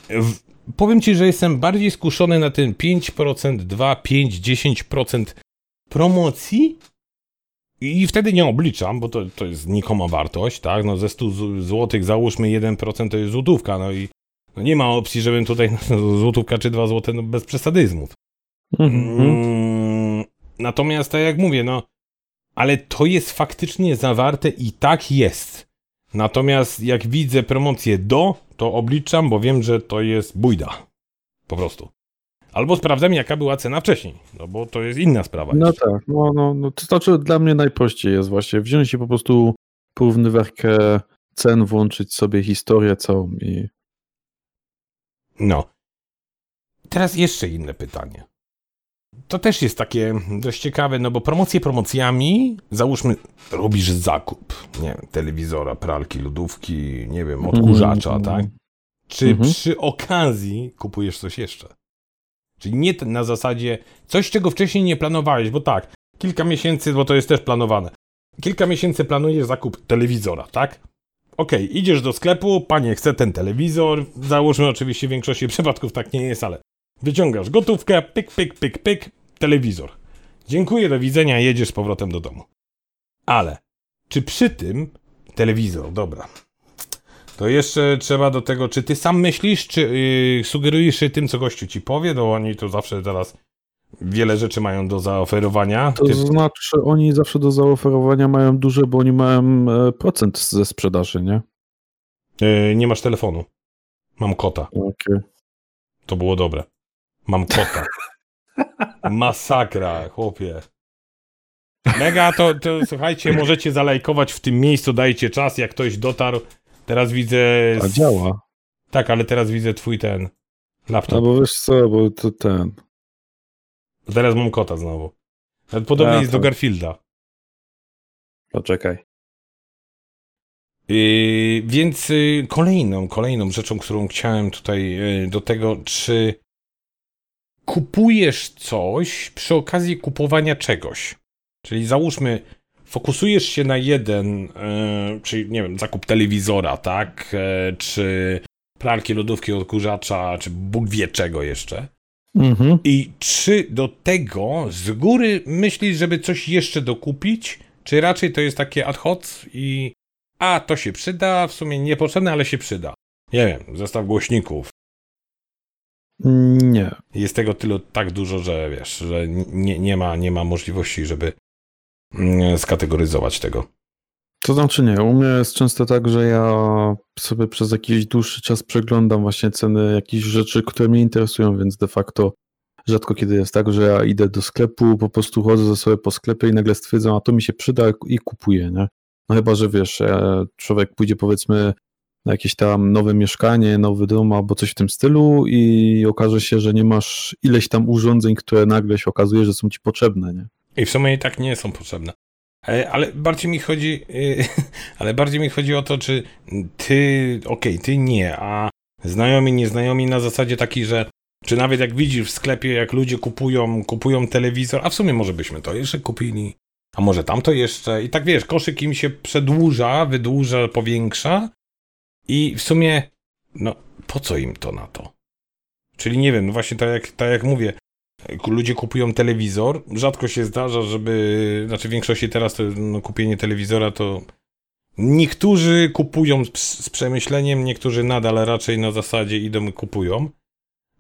powiem ci, że jestem bardziej skuszony na ten 5%, 2, 5, 10% promocji i wtedy nie obliczam, bo to, to jest znikoma wartość, tak? No ze 100 z- złotych załóżmy 1% to jest złotówka, no i no nie ma opcji, żebym tutaj no, złotówka czy 2 złote, no bez przesadyzmów. Mm, Natomiast tak jak mówię, no, ale to jest faktycznie zawarte i tak jest. Natomiast jak widzę promocję do, to obliczam, bo wiem, że to jest bójda. Po prostu. Albo sprawdzam, jaka była cena wcześniej, no bo to jest inna sprawa. No jeszcze. tak, no, no, no to znaczy dla mnie najprościej jest właśnie wziąć i po prostu porównywarkę cen, włączyć sobie historię całą i No. Teraz jeszcze inne pytanie. To też jest takie dość ciekawe, no bo promocje promocjami, załóżmy, robisz zakup, nie wiem, telewizora, pralki, lodówki, nie wiem, odkurzacza, Mhm. tak? Czy Mhm. przy okazji kupujesz coś jeszcze? Czyli nie na zasadzie coś, czego wcześniej nie planowałeś, bo tak, kilka miesięcy, bo to jest też planowane. Kilka miesięcy planujesz zakup telewizora, tak? Okej, idziesz do sklepu, panie, chcę ten telewizor. Załóżmy, oczywiście w większości przypadków tak nie jest, ale wyciągasz gotówkę, pyk, pyk, pyk, pyk, telewizor. Dziękuję, do widzenia, jedziesz z powrotem do domu. Ale czy przy tym telewizor, dobra, To jeszcze trzeba do tego, czy ty sam myślisz, czy yy, sugerujesz się tym, co gościu ci powie, bo oni tu zawsze teraz wiele rzeczy mają do zaoferowania. To Ty, znaczy, oni zawsze do zaoferowania mają duże, bo oni mają e, procent ze sprzedaży, nie? yy, nie masz telefonu. Mam kota. Okej. To było dobre. Mam kota. Masakra, chłopie. Mega, to, to słuchajcie, możecie zalajkować w tym miejscu, dajcie czas, jak ktoś dotarł. Teraz widzę... A działa. Tak, ale teraz widzę twój ten laptop. No bo wiesz co, bo to ten. Teraz mam kota znowu. Nawet Podobny A, jest do to- Garfielda. Poczekaj. Yy, więc yy, kolejną, kolejną rzeczą, którą chciałem tutaj yy, do tego, czy kupujesz coś przy okazji kupowania czegoś. Czyli załóżmy, fokusujesz się na jeden, yy, czyli nie wiem, zakup telewizora, tak? Yy, czy pralki, lodówki, odkurzacza, czy Bóg wie czego jeszcze. Mhm. I czy do tego z góry myślisz, żeby coś jeszcze dokupić? Czy raczej to jest takie ad hoc i a to się przyda, w sumie niepotrzebne, ale się przyda. Nie wiem, zestaw głośników. Nie. Jest tego tylu tak dużo, że wiesz, że nie, nie, ma, nie ma możliwości, żeby skategoryzować tego. To znaczy nie, u mnie jest często tak, że ja sobie przez jakiś dłuższy czas przeglądam właśnie ceny jakichś rzeczy, które mnie interesują, więc de facto rzadko kiedy jest tak, że ja idę do sklepu, po prostu chodzę sobie po sklepie i nagle stwierdzam, a to mi się przyda i kupuję, nie? No chyba, że wiesz, e, człowiek pójdzie powiedzmy na jakieś tam nowe mieszkanie, nowy dom albo coś w tym stylu i okaże się, że nie masz ileś tam urządzeń, które nagle się okazuje, że są ci potrzebne, nie? I w sumie i tak nie są potrzebne. E, Ale bardziej mi chodzi, y, ale bardziej mi chodzi o to, czy ty, okej, ty nie, a znajomi, nieznajomi na zasadzie takiej, że czy nawet jak widzisz w sklepie, jak ludzie kupują, kupują telewizor, a w sumie może byśmy to jeszcze kupili, a może tamto jeszcze i tak wiesz, koszyk im się przedłuża, wydłuża, powiększa i w sumie, no po co im to na to? Czyli nie wiem, właśnie tak jak, tak jak mówię, ludzie kupują telewizor. Rzadko się zdarza, żeby. Znaczy, w większości teraz to no, kupienie telewizora to. Niektórzy kupują z, z przemyśleniem, niektórzy nadal raczej na zasadzie idą i kupują.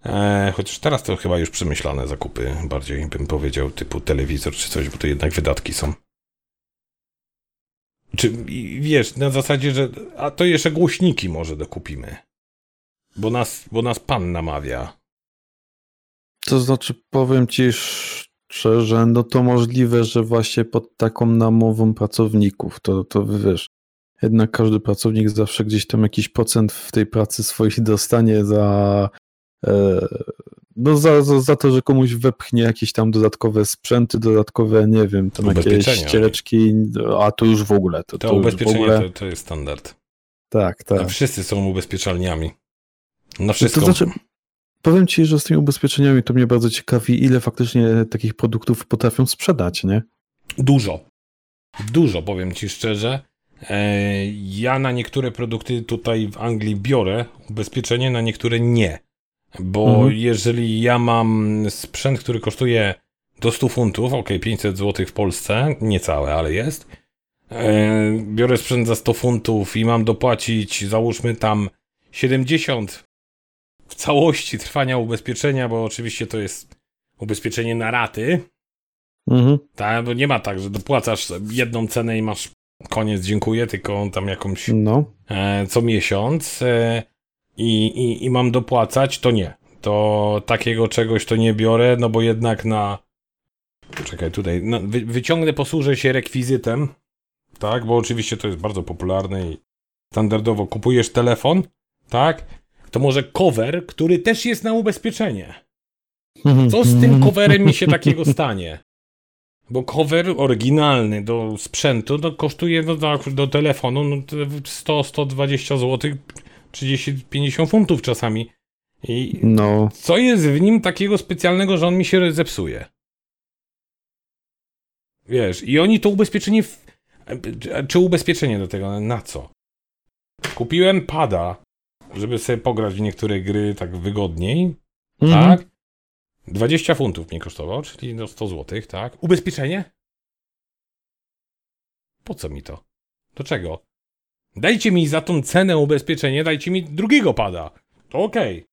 E, chociaż teraz to chyba już przemyślane zakupy, bardziej bym powiedział, typu telewizor czy coś, bo to jednak wydatki są. Czy wiesz, na zasadzie, że. A to jeszcze głośniki może dokupimy. Bo nas, bo nas pan namawia. To znaczy, powiem ci szczerze, no to możliwe, że właśnie pod taką namową pracowników, to, to wiesz, jednak każdy pracownik zawsze gdzieś tam jakiś procent w tej pracy swoich dostanie za, e, no za, za, za to, że komuś wepchnie jakieś tam dodatkowe sprzęty, dodatkowe, nie wiem, tam jakieś ściereczki, a to już w ogóle. To, To, to ubezpieczenie ogóle, to, to jest standard. Tak, tak. A wszyscy są ubezpieczalniami. Na wszystko. To znaczy, powiem ci, że z tymi ubezpieczeniami to mnie bardzo ciekawi, ile faktycznie takich produktów potrafią sprzedać, nie? Dużo. Dużo, powiem ci szczerze. E, Ja na niektóre produkty tutaj w Anglii biorę ubezpieczenie, na niektóre nie. Bo Mhm. jeżeli ja mam sprzęt, który kosztuje do 100 funtów, ok, 500 zł w Polsce, niecałe, ale jest. E, Biorę sprzęt za 100 funtów i mam dopłacić, załóżmy tam 70 w całości trwania ubezpieczenia, bo oczywiście to jest ubezpieczenie na raty. Mhm. Tak, bo nie ma tak, że dopłacasz jedną cenę i masz koniec, dziękuję, tylko tam jakąś No. e, co miesiąc e, i, i, i mam dopłacać, to nie. To takiego czegoś to nie biorę, no bo jednak na. Czekaj, tutaj. No, wy, wyciągnę, posłużę się rekwizytem, tak, bo oczywiście to jest bardzo popularne i standardowo kupujesz telefon, tak, to może cover, który też jest na ubezpieczenie. Co z tym coverem mi się takiego stanie? Bo cover oryginalny do sprzętu no, kosztuje no, do, do telefonu no, 100-120 zł, 30-50 funtów czasami. I No, co jest w nim takiego specjalnego, że on mi się zepsuje? Wiesz, i oni to ubezpieczenie. W... Czy ubezpieczenie do tego? Na co? Kupiłem pada, żeby sobie pograć w niektóre gry tak wygodniej. Mhm. Tak? 20 funtów mnie kosztował, czyli no 100 zł, tak? Ubezpieczenie? Po co mi to? Do czego? Dajcie mi za tą cenę ubezpieczenie, dajcie mi drugiego pada. To okej.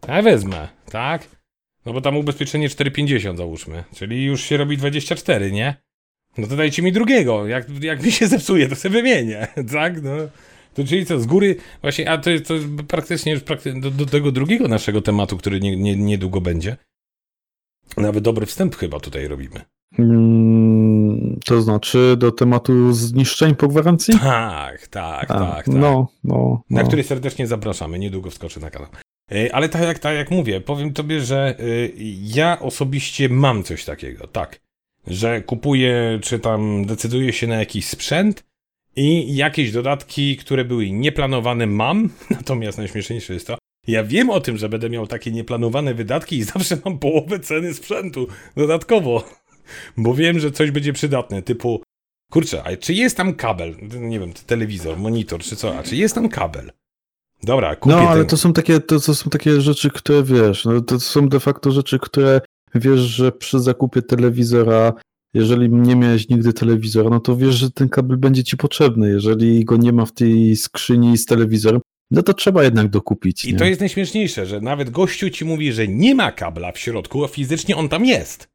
Okay. Ja wezmę, tak? No bo tam ubezpieczenie 4,50 załóżmy, czyli już się robi 24, nie? No to dajcie mi drugiego. Jak, jak mi się zepsuje, to sobie wymienię, tak? No. To czyli co, z góry, właśnie, a to, to praktycznie już prakty do, do, tego drugiego naszego tematu, który nie, nie, niedługo będzie. Nawet dobry wstęp chyba tutaj robimy. Mm, to znaczy do tematu zniszczeń po gwarancji? Tak, tak, a, tak, tak. No, no, Na no. który serdecznie zapraszamy, niedługo wskoczy na kanał. Ale tak jak, tak jak mówię, powiem tobie, że y, ja osobiście mam coś takiego, tak. Że kupuję, czy tam decyduję się na jakiś sprzęt i jakieś dodatki, które były nieplanowane mam, natomiast najśmieszniejsze jest to, ja wiem o tym, że będę miał takie nieplanowane wydatki i zawsze mam połowę ceny sprzętu. Dodatkowo, bo wiem, że coś będzie przydatne, typu kurczę, a czy jest tam kabel, nie wiem, telewizor, monitor, czy co, a czy jest tam kabel? Dobra, kupię No, ale ten... to są takie, to, to są takie rzeczy, które wiesz, no, to są de facto rzeczy, które wiesz, że przy zakupie telewizora, jeżeli nie miałeś nigdy telewizora, no to wiesz, że ten kabel będzie ci potrzebny. Jeżeli go nie ma w tej skrzyni z telewizorem, no to trzeba jednak dokupić. I nie? to jest najśmieszniejsze, że nawet gościu ci mówi, że nie ma kabla w środku, a fizycznie on tam jest.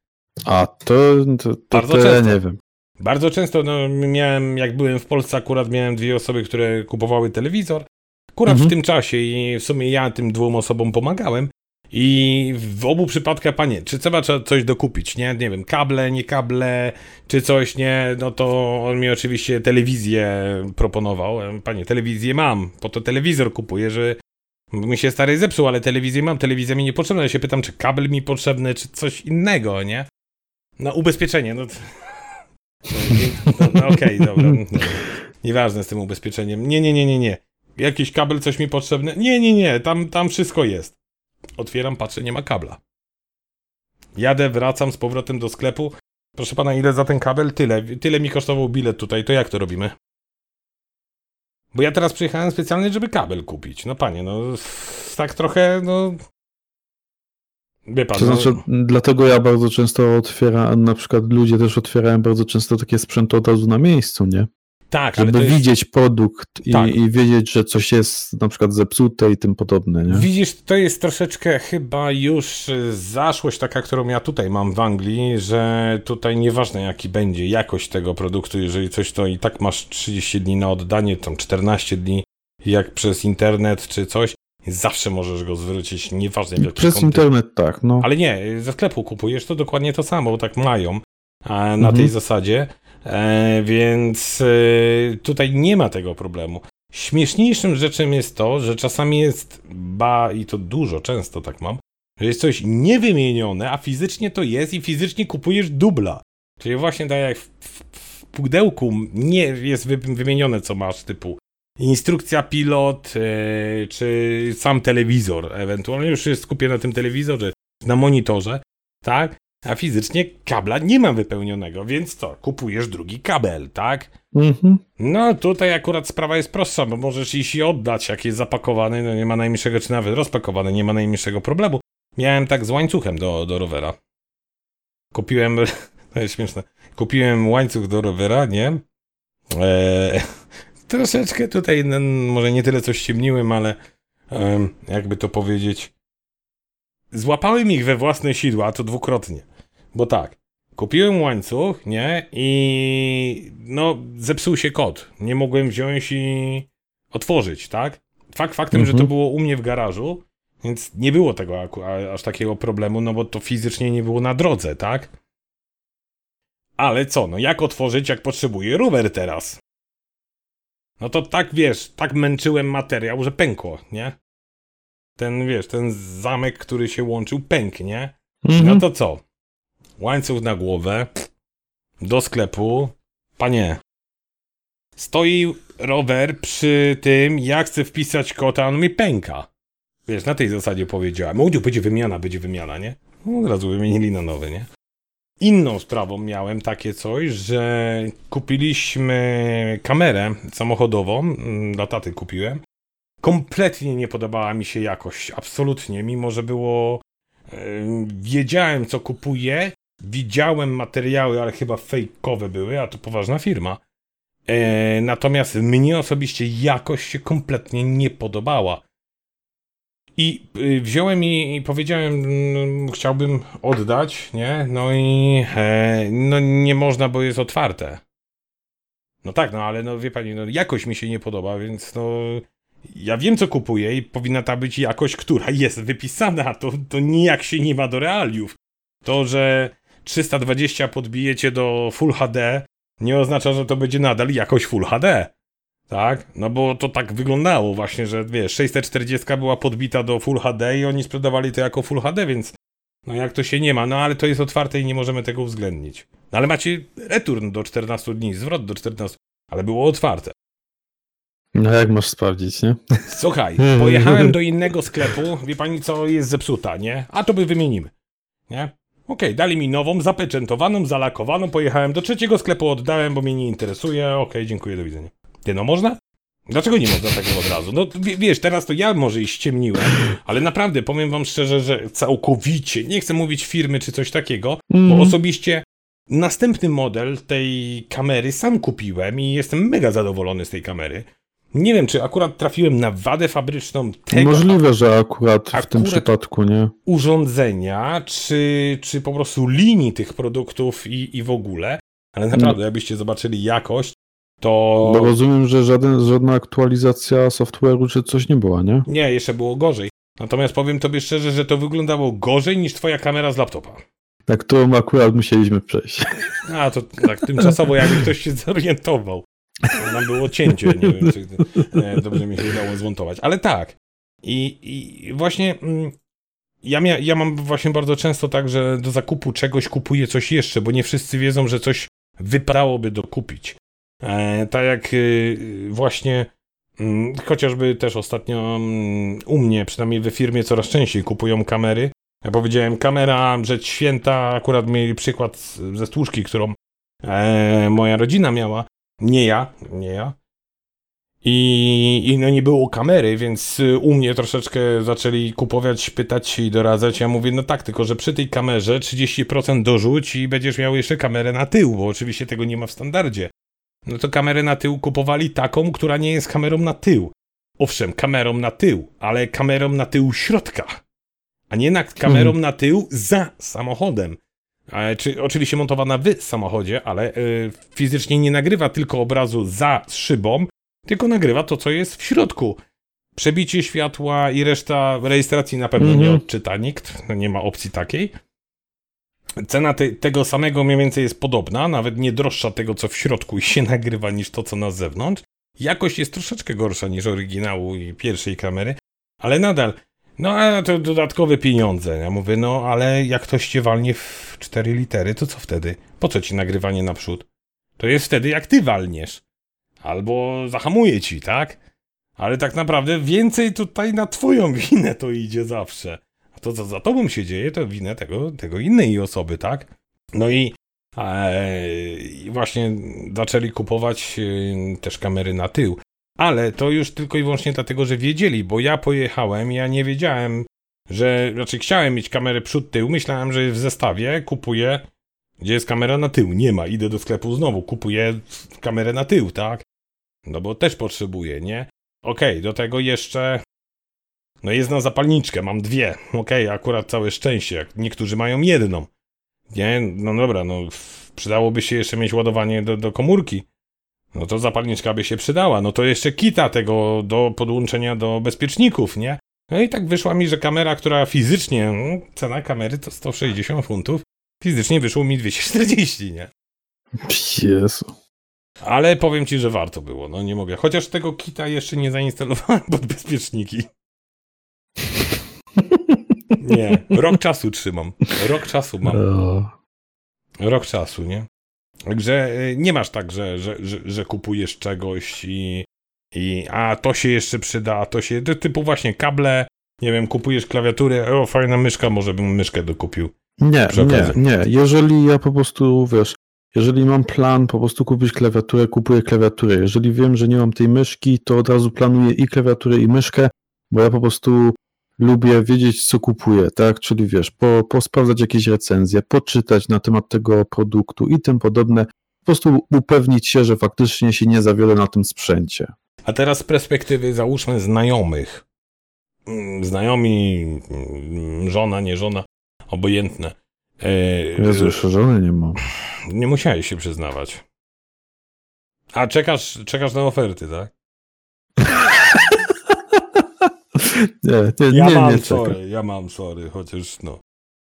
A to, to, to, Bardzo to często. nie wiem. Bardzo często no, miałem, jak byłem w Polsce, akurat miałem dwie osoby, które kupowały telewizor. Akurat Mhm. w tym czasie i w sumie ja tym dwóm osobom pomagałem. I w obu przypadkach, panie, czy trzeba coś dokupić, nie? Nie wiem, kable, nie kable, czy coś, nie? No to on mi oczywiście telewizję proponował. Panie, telewizję mam, po to telewizor kupuję, że mi się stary zepsuł, ale telewizję mam, telewizja mi niepotrzebna. Ja się pytam, czy kabel mi potrzebny, czy coś innego, nie? No, ubezpieczenie, no. No, no okej, dobra. No. Nieważne z tym ubezpieczeniem. Nie, nie, nie, nie, nie. Jakiś kabel, coś mi potrzebne? Nie, nie, nie, tam, tam wszystko jest. Otwieram, patrzę, nie ma kabla. Jadę, wracam z powrotem do sklepu. Proszę pana, ile za ten kabel? Tyle. Tyle mi kosztował bilet tutaj. To jak to robimy? Bo ja teraz przyjechałem specjalnie, żeby kabel kupić. No panie, no tak trochę, no... Wie pan, To no, znaczy, dlatego ja bardzo często otwieram, na przykład ludzie też otwierają bardzo często takie sprzęty od razu na miejscu, nie? Tak, Żeby jest... widzieć produkt i, Tak. i wiedzieć, że coś jest na przykład zepsute i tym podobne, nie? Widzisz, to jest troszeczkę chyba już y, zaszłość taka, którą ja tutaj mam w Anglii, że tutaj nieważne jaki będzie jakość tego produktu, jeżeli coś to i tak masz 30 dni na oddanie, tam 14 dni, jak przez internet czy coś, zawsze możesz go zwrócić, nieważne w jaki Przez internet tak, no. Ale nie, ze sklepu kupujesz, to dokładnie to samo, bo tak mają na Mhm. tej zasadzie, więc e, tutaj nie ma tego problemu. Śmieszniejszym rzeczem jest to, że czasami jest, ba i to dużo, często tak mam, że jest coś niewymienione, a fizycznie to jest i fizycznie kupujesz dubla. Czyli właśnie tak jak w, w, w pudełku nie jest wy, wymienione co masz, typu instrukcja pilot, e, czy sam telewizor, ewentualnie już jest skupię na tym telewizorze, na monitorze, tak? A fizycznie kabla nie ma wypełnionego, więc co? Kupujesz drugi kabel, tak? Mhm. No tutaj akurat sprawa jest prostsza, bo możesz iść i oddać, jak jest zapakowany, no nie ma najmniejszego, czy nawet rozpakowany, nie ma najmniejszego problemu. Miałem tak z łańcuchem do, do rowera. Kupiłem, to jest śmieszne, kupiłem łańcuch do rowera, nie? Eee, troszeczkę tutaj, no, może nie tyle coś ściemniłem, ale jakby to powiedzieć, złapałem ich we własne sidła, a to dwukrotnie. Bo tak, kupiłem łańcuch, nie? I no, zepsuł się kod. Nie mogłem wziąć i otworzyć, tak? Fakt faktem, że to Mhm. było u mnie w garażu, więc nie było tego aż takiego problemu, no bo to fizycznie nie było na drodze, tak? Ale co, no jak otworzyć, jak potrzebuję rower teraz? No to tak, wiesz, tak męczyłem materiał, że pękło, nie? Ten, wiesz, ten zamek, który się łączył, pękł, nie? Mhm. No to co? Łańcuch na głowę, do sklepu. Panie, stoi rower przy tym, ja chcę wpisać kota, on mi pęka. Wiesz, na tej zasadzie powiedziałem. Mówił, będzie wymiana, będzie wymiana, nie? No, od razu wymienili na nowy, nie? Inną sprawą miałem takie coś, że kupiliśmy kamerę samochodową, mm, dla taty kupiłem. Kompletnie nie podobała mi się jakość, absolutnie, mimo że było Ym, Wiedziałem, co kupuję, widziałem materiały, ale chyba fejkowe były, a to poważna firma. E, natomiast mnie osobiście jakość się kompletnie nie podobała. I y, wziąłem i, i powiedziałem, mm, chciałbym oddać, nie? No i e, no nie można, bo jest otwarte. No tak, no ale no wie pani, no jakość mi się nie podoba, więc no ja wiem co kupuję i powinna ta być jakość, która jest wypisana, to, to nijak się nie ma do realiów. To, że 320 podbijecie do Full HD nie oznacza, że to będzie nadal jakość Full HD. Tak? No bo to tak wyglądało właśnie, że wiesz, 640 była podbita do Full HD i oni sprzedawali to jako Full HD, więc no jak to się nie ma, no ale to jest otwarte i nie możemy tego uwzględnić. No ale macie return do 14 dni, zwrot do 14, ale było otwarte. No jak masz sprawdzić, nie? Słuchaj, pojechałem do innego sklepu, wie pani co, jest zepsuta, nie? A to by wymienimy, nie? Okej, okay, dali mi nową, zapieczętowaną, zalakowaną, pojechałem do trzeciego sklepu, oddałem, bo mnie nie interesuje, okej, okay, dziękuję, do widzenia. Ty, no można? Dlaczego nie można tego od razu? No wiesz, teraz to ja może i ściemniłem, ale naprawdę powiem wam szczerze, że całkowicie, nie chcę mówić firmy czy coś takiego, mm. bo mhm. osobiście następny model tej kamery sam kupiłem i jestem mega zadowolony z tej kamery. Nie wiem, czy akurat trafiłem na wadę fabryczną tego. Możliwe, że akurat, akurat w tym przypadku, nie? Urządzenia, czy, czy po prostu linii tych produktów i, i w ogóle. Ale naprawdę, no. jakbyście zobaczyli jakość, to. Bo rozumiem, że żaden, żadna aktualizacja software'u czy coś nie była, nie? Nie, jeszcze było gorzej. Natomiast powiem tobie szczerze, że to wyglądało gorzej niż twoja kamera z laptopa. Na którą akurat musieliśmy przejść. A, to tak tymczasowo jakby ktoś się zorientował. Nam było cięcie, nie wiem, czy dobrze mi się udało zmontować. Ale tak. I, i właśnie mm, ja, mia, ja mam właśnie bardzo często tak, że do zakupu czegoś kupuję coś jeszcze, bo nie wszyscy wiedzą, że coś wypadałoby dokupić. E, tak jak y, właśnie mm, chociażby też ostatnio mm, u mnie, przynajmniej we firmie coraz częściej kupują kamery. Ja powiedziałem kamera, rzecz święta, akurat mieli przykład ze stłuczki, którą e, moja rodzina miała nie ja, nie ja. I, I no nie było kamery, więc u mnie troszeczkę zaczęli kupować, pytać i doradzać. Ja mówię, no tak, tylko że przy tej kamerze 30% dorzuć i będziesz miał jeszcze kamerę na tył, bo oczywiście tego nie ma w standardzie. No to kamerę na tył kupowali taką, która nie jest kamerą na tył. Owszem, kamerą na tył, ale kamerą na tył środka, a nie nad kamerą hmm. na tył za samochodem. Czy oczywiście montowana w samochodzie, ale y, fizycznie nie nagrywa tylko obrazu za szybą, tylko nagrywa to, co jest w środku. Przebicie światła i reszta rejestracji na pewno mm -hmm. nie mhm. odczyta nikt, no nie ma opcji takiej. Cena te, tego samego mniej więcej jest podobna, nawet nie droższa tego, co w środku się nagrywa, niż to, co na zewnątrz. Jakość jest troszeczkę gorsza niż oryginału i pierwszej kamery, ale nadal no, ale to dodatkowe pieniądze. Ja mówię, no, ale jak ktoś cię walnie w cztery litery, to co wtedy? Po co ci nagrywanie naprzód? To jest wtedy, jak ty walniesz. Albo zahamuje ci, tak? Ale tak naprawdę więcej tutaj na twoją winę to idzie zawsze. A to, co za tobą się dzieje, to winę tego, tego innej osoby, tak? No i e, właśnie zaczęli kupować e, też kamery na tył. Ale to już tylko i wyłącznie dlatego, że wiedzieli, bo ja pojechałem, ja nie wiedziałem, że, znaczy chciałem mieć kamerę przód, tył, myślałem, że w zestawie kupuję, gdzie jest kamera na tył, nie ma, idę do sklepu znowu, kupuję kamerę na tył, tak? No bo też potrzebuję, nie? Okej, okay, do tego jeszcze, no jest na zapalniczkę, mam dwie, okej, okay, akurat całe szczęście, niektórzy mają jedną, nie? No dobra, no przydałoby się jeszcze mieć ładowanie do, do komórki, no to zapalniczka by się przydała. No to jeszcze kita tego do podłączenia do bezpieczników, nie? No i tak wyszła mi, że kamera, która fizycznie, no, cena kamery to 160 funtów, fizycznie wyszło mi 240, nie? Jezu. Ale powiem ci, że warto było, no nie mogę. Chociaż tego kita jeszcze nie zainstalowałem pod bezpieczniki. Nie, rok czasu trzymam. Rok czasu mam. Rok czasu, nie? Także y, nie masz tak, że, że, że, że kupujesz czegoś i, i a to się jeszcze przyda, a to się, typu właśnie kable, nie wiem, kupujesz klawiaturę, o fajna myszka, może bym myszkę dokupił. Nie, nie, nie. Jeżeli ja po prostu, wiesz, jeżeli mam plan po prostu kupić klawiaturę, kupuję klawiaturę. Jeżeli wiem, że nie mam tej myszki, to od razu planuję i klawiaturę, i myszkę, bo ja po prostu lubię wiedzieć, co kupuję, tak? Czyli wiesz, po, posprawdzać jakieś recenzje, poczytać na temat tego produktu i tym podobne. po prostu upewnić się, że faktycznie się nie zawiele na tym sprzęcie. A teraz z perspektywy, załóżmy, znajomych. Mm, Znajomi, mm, żona, nie żona, obojętne. E, Jezu, jeszcze żony nie mam. Nie musiałeś się przyznawać. A czekasz, czekasz na oferty, tak? Nie, nie, Ja nie, mam, sorry, ja mam, sorry, chociaż no.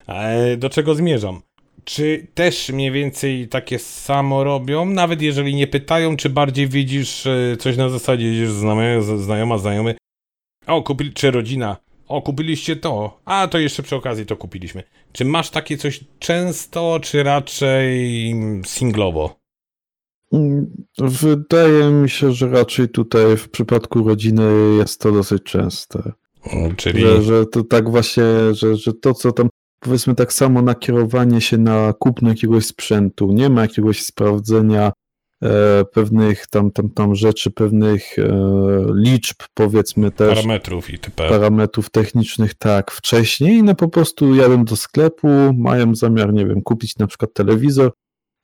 E, do czego zmierzam? Czy też mniej więcej takie samo robią? Nawet jeżeli nie pytają, czy bardziej widzisz e, coś na zasadzie, jedziesz znajomy, z- znajoma, znajomy, o, kupili, czy rodzina, o, kupiliście to, a to jeszcze przy okazji to kupiliśmy. Czy masz takie coś często, czy raczej singlowo? Mm, Wydaje mi się, że raczej tutaj w przypadku rodziny jest to dosyć częste. Czyli... Że, że to tak właśnie, że, że to co tam, powiedzmy tak samo nakierowanie się na kupno jakiegoś sprzętu, nie ma jakiegoś sprawdzenia e, pewnych tam, tam, tam rzeczy, pewnych e, liczb, powiedzmy też, parametrów i typ. parametrów technicznych tak wcześniej, no po prostu jadą do sklepu, mają zamiar, nie wiem, kupić na przykład telewizor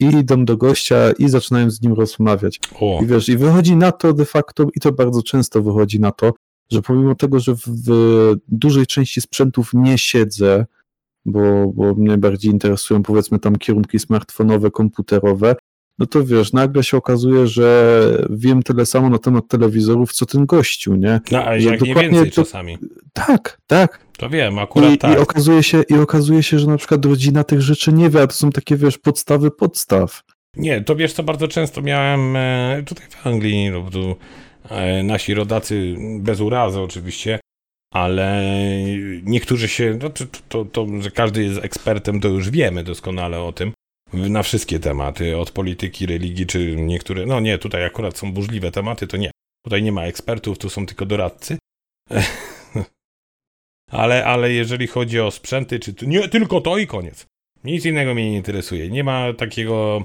i idą do gościa i zaczynają z nim rozmawiać. O, I wiesz, i wychodzi na to de facto, i to bardzo często wychodzi na to, że pomimo tego, że w, w dużej części sprzętów nie siedzę, bo, bo mnie bardziej interesują powiedzmy tam kierunki smartfonowe, komputerowe, no to wiesz, nagle się okazuje, że wiem tyle samo na temat telewizorów, co ten gościu, nie? no, a jak nie więcej to- czasami. Tak, tak. To wiem, akurat I, tak. i, okazuje się, I okazuje się, że na przykład rodzina tych rzeczy nie wie, a to są takie, wiesz, podstawy podstaw. Nie, to wiesz co, bardzo często miałem e, tutaj w Anglii, no, tu, nasi rodacy, bez urazy oczywiście, ale niektórzy się, no to, to, to, że każdy jest ekspertem, to już wiemy doskonale o tym, na wszystkie tematy, od polityki, religii, czy niektóre, no nie, tutaj akurat są burzliwe tematy, to nie. Tutaj nie ma ekspertów, tu są tylko doradcy. Ale, ale jeżeli chodzi o sprzęty, czy nie tylko to i koniec. Nic innego mnie nie interesuje. Nie ma takiego e,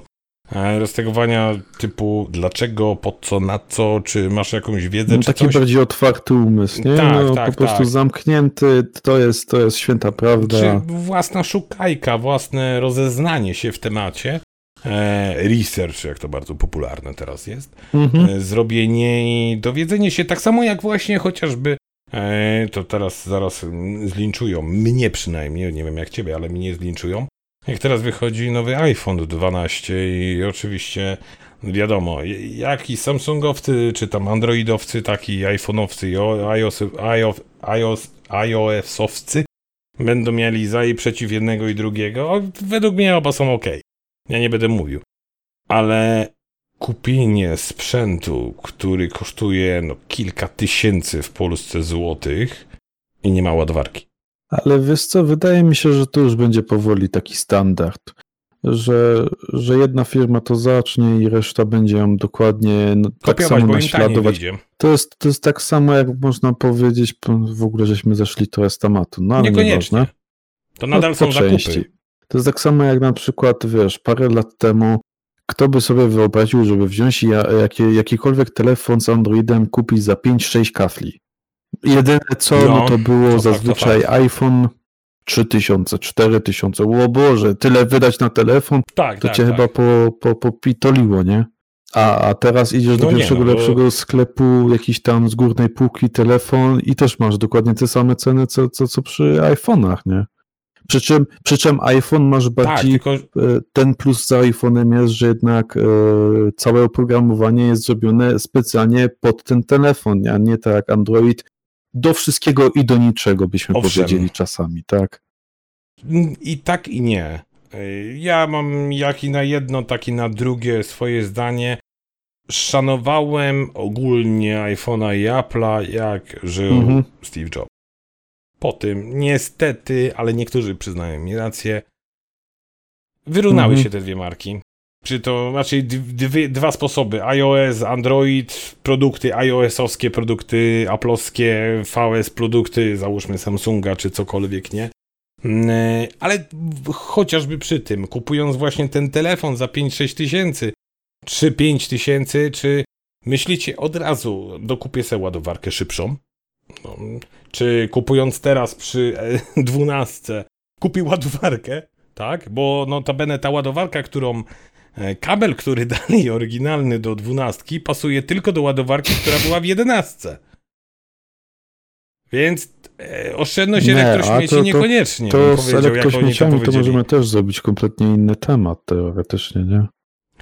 roztegowania typu dlaczego, po co, na co, czy masz jakąś wiedzę, No, czy taki coś. bardziej otwarty umysł, nie? Tak, no, tak, po prostu tak. zamknięty, to jest, to jest święta prawda. Czy własna szukajka, własne rozeznanie się w temacie, e, research, jak to bardzo popularne teraz jest, Mhm. e, zrobienie i dowiedzenie się, tak samo jak właśnie chociażby, e, to teraz zaraz zlinczują, mnie przynajmniej, nie wiem jak ciebie, ale mnie zlinczują, jak teraz wychodzi nowy iPhone 12 i oczywiście wiadomo, jak i Samsungowcy, czy tam Androidowcy, tak i iPhone'owcy i iOS, iOS, iOS, iOS-owcy będą mieli za i przeciw jednego i drugiego. Według mnie oba są ok. Ja nie będę mówił. Ale kupienie sprzętu, który kosztuje no, kilka tysięcy w Polsce złotych i nie ma ładowarki. Ale wiesz co, wydaje mi się, że to już będzie powoli taki standard, że, że jedna firma to zacznie i reszta będzie ją dokładnie no, tak Kopiować, samo naśladować. To jest, to jest tak samo, jak można powiedzieć, w ogóle żeśmy zeszli trochę z tematu, no ale Niekoniecznie. nieważne. To nadal No, są po zakupy. części. To jest tak samo jak na przykład, wiesz, parę lat temu, kto by sobie wyobraził, żeby wziąć jakikolwiek telefon z Androidem kupić za 5-6 kafli. Jedyne co, no, No, to było to zazwyczaj fakt, to iPhone 3000, 4000. O Boże, tyle wydać na telefon, Tak, to tak, cię tak. chyba po, po, popitoliło, nie? A, a teraz idziesz do No nie, pierwszego no, bo- lepszego sklepu, jakiś tam z górnej półki telefon i też masz dokładnie te same ceny, co, co, co przy iPhone'ach, nie? Przy czym, przy czym iPhone masz Tak, bardziej, tylko e, ten plus z iPhone'em jest, że jednak e, całe oprogramowanie jest zrobione specjalnie pod ten telefon, a nie tak jak Android do wszystkiego i do niczego, byśmy Owszem. powiedzieli czasami, tak? I tak i nie. Ja mam jak i na jedno, tak i na drugie swoje zdanie. Szanowałem ogólnie iPhone'a i Apple'a, jak żył Mhm. Steve Jobs. Po tym, niestety, ale niektórzy przyznają mi rację, wyrównały Mhm. się te dwie marki. Czy to znaczy d- dwie, dwa sposoby: iOS, Android, produkty iOS-owskie, produkty Apple'owskie, VS, produkty załóżmy Samsunga czy cokolwiek, nie? Mm, Ale w- chociażby przy tym, kupując właśnie ten telefon za 5-6 tysięcy, czy 5 tysięcy, czy myślicie od razu, dokupię sobie ładowarkę szybszą? No, czy kupując teraz przy e, 12 kupi ładowarkę, tak? Bo notabene ta ładowarka, którą E, kabel, który dali oryginalny do dwunastki, pasuje tylko do ładowarki, która była w jedenastce. Więc e, oszczędność Nie, elektrośmieci to- to- niekoniecznie. To bym z to elektrośmieciami to powiedzieli. możemy też zrobić kompletnie inny temat teoretycznie, nie?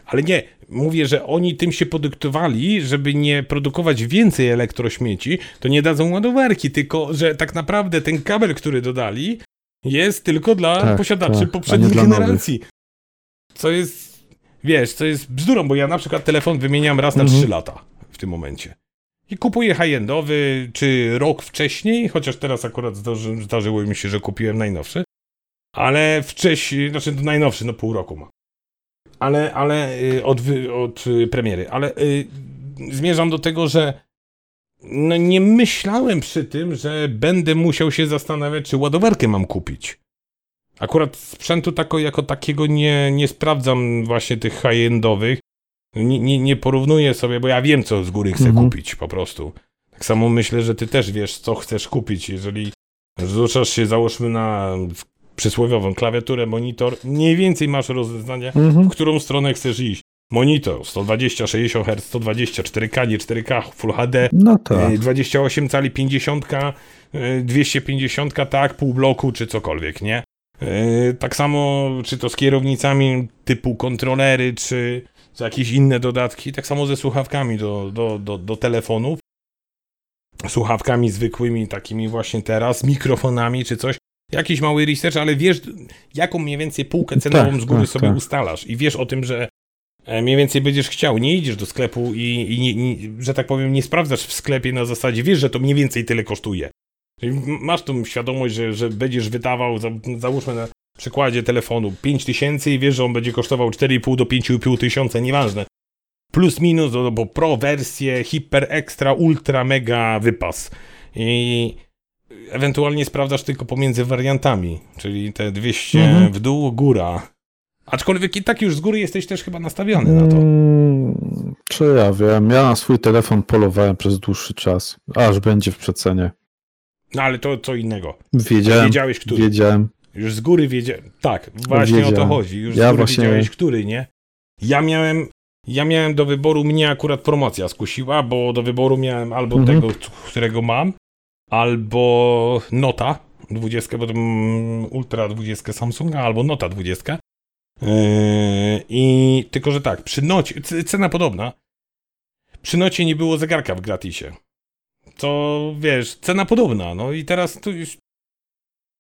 Ale nie, mówię, że oni tym się podyktowali, żeby nie produkować więcej elektrośmieci, to nie dadzą ładowarki, tylko że tak naprawdę ten kabel, który dodali, jest tylko dla Tak, posiadaczy tak, poprzedniej generacji. Co jest, wiesz, co jest bzdurą, bo ja na przykład telefon wymieniam raz na Mhm. 3 lata w tym momencie. I kupuję high-endowy, czy rok wcześniej, chociaż teraz akurat zdarzy, zdarzyło mi się, że kupiłem najnowszy, ale wcześniej, znaczy najnowszy, no pół roku ma. Ale, ale y, od, od y, premiery, ale y, zmierzam do tego, że no nie myślałem przy tym, że będę musiał się zastanawiać, czy ładowarkę mam kupić. Akurat sprzętu tako, jako takiego nie, nie sprawdzam właśnie tych high-endowych. Nie, nie, nie porównuję sobie, bo ja wiem, co z góry chcę Mhm. kupić po prostu. Tak samo myślę, że ty też wiesz, co chcesz kupić. Jeżeli rzucasz się, załóżmy na przysłowiową klawiaturę, monitor, mniej więcej masz rozeznanie, Mhm. w którą stronę chcesz iść. Monitor 120, 60 Hz, 120, 4K, nie 4K, Full HD, No tak. y, 28 cali, 50, y, 250, tak, pół bloku czy cokolwiek, nie? Y, Tak samo, czy to z kierownicami typu kontrolery, czy, jakieś inne dodatki, tak samo ze słuchawkami do, do, do, do telefonów. Słuchawkami zwykłymi, takimi właśnie teraz, mikrofonami czy coś. Jakiś mały research, ale wiesz, jaką mniej więcej półkę cenową Tak, z góry tak, sobie tak. ustalasz i wiesz o tym, że e, mniej więcej będziesz chciał. Nie idziesz do sklepu i, i nie, że tak powiem, nie sprawdzasz w sklepie na zasadzie, wiesz, że to mniej więcej tyle kosztuje. Czyli masz tą świadomość, że, że będziesz wydawał, za, załóżmy na przykładzie telefonu 5 tysięcy i wiesz, że on będzie kosztował 4,5 do 5,5 tysiąca, nieważne. Plus minus, no, bo pro wersję, hiper, extra, ultra, mega, wypas. I ewentualnie sprawdzasz tylko pomiędzy wariantami, czyli te 200 Mhm. w dół, góra. Aczkolwiek i tak już z góry jesteś też chyba nastawiony na to. Mm, Czy ja wiem, ja na swój telefon polowałem przez dłuższy czas, aż będzie w przecenie. No ale to co innego. Wiedziałem, Wiedziałeś, który. wiedziałem. Już z góry wiedziałem. Tak, właśnie o to Wiedziałem. chodzi. Już z Ja góry właśnie- wiedziałeś, który, nie? Ja miałem, ja miałem do wyboru, mnie akurat promocja skusiła, bo do wyboru miałem albo Mhm. tego, którego mam, albo Nota 20, bo to mm, Ultra 20 Samsunga, albo Nota 20. Yy, I tylko, że tak, przy nocie, cena podobna. Przy nocie nie było zegarka w gratisie. To wiesz, cena podobna. No i teraz tu już.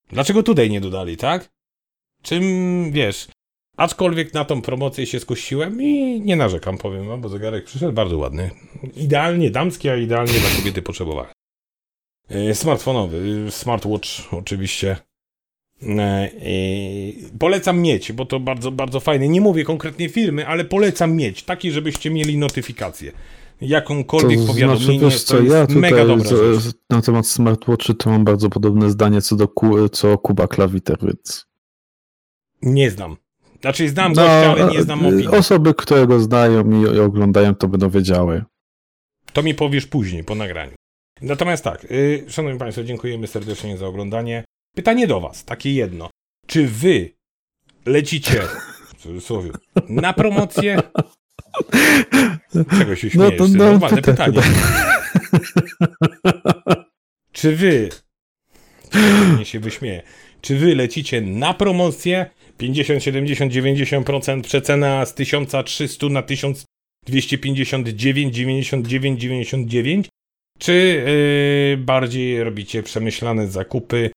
Dlaczego tutaj nie dodali, tak? Czym wiesz? Aczkolwiek na tą promocję się skusiłem i nie narzekam, powiem wam, bo zegarek przyszedł bardzo ładny. Idealnie damski, a idealnie dla kobiety potrzebowałem. Smartfonowy, yy, smartwatch oczywiście. Yy, Polecam mieć, bo to bardzo, bardzo fajne. Nie mówię konkretnie firmy, ale polecam mieć, taki, żebyście mieli notyfikację. Jakąkolwiek To powiadomienie, znaczy, wiesz co, to jest ja mega dobra z- na temat smartwatchy to mam bardzo podobne zdanie co do co Kuba Klawiter, więc... Nie znam. Znaczy znam gościa, ale nie znam e, opinii. Osoby, które go znają i, i oglądają, to będą wiedziały. To mi powiesz później, po nagraniu. Natomiast tak, yy, szanowni państwo, dziękujemy serdecznie za oglądanie. Pytanie do was, takie jedno. Czy wy lecicie, w cudzysłowie, na promocję? Czego się śmiejesz? to- Ty? no, Normalne to- to- pytanie. Czy wy, nie się wyśmieję, czy wy lecicie na promocję 50, 70, 90% przecena z 1300 na 1259, 99, 99? Czy yy, bardziej robicie przemyślane zakupy?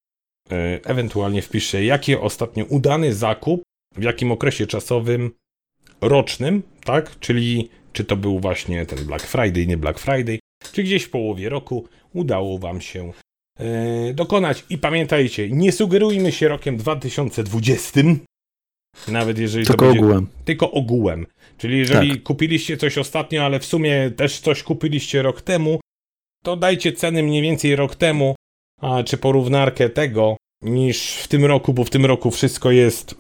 Yy, ewentualnie wpiszcie, jaki ostatnio udany zakup, w jakim okresie czasowym rocznym, tak? Czyli czy to był właśnie ten Black Friday, nie Black Friday, czy gdzieś w połowie roku udało Wam się yy, dokonać. I pamiętajcie, nie sugerujmy się rokiem 2020, nawet jeżeli Tylko to będzie ogółem. tylko ogółem. Czyli jeżeli Tak. kupiliście coś ostatnio, ale w sumie też coś kupiliście rok temu, to dajcie ceny mniej więcej rok temu, a, czy porównarkę tego, niż w tym roku, bo w tym roku wszystko jest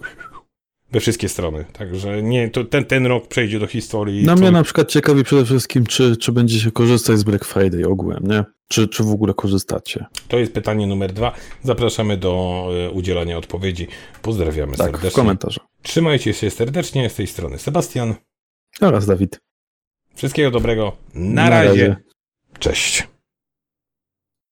we wszystkie strony. Także nie, to ten, ten rok przejdzie do historii. Na Co- mnie na przykład ciekawi przede wszystkim, czy, czy będziecie korzystać z Black Friday ogółem, nie? Czy, czy w ogóle korzystacie? To jest pytanie numer dwa. Zapraszamy do e, udzielania odpowiedzi. Pozdrawiamy Tak, w serdecznie. komentarzach. Trzymajcie się serdecznie, z tej strony Sebastian. Oraz Dawid. Wszystkiego dobrego. Na, Na razie. razie. Cześć.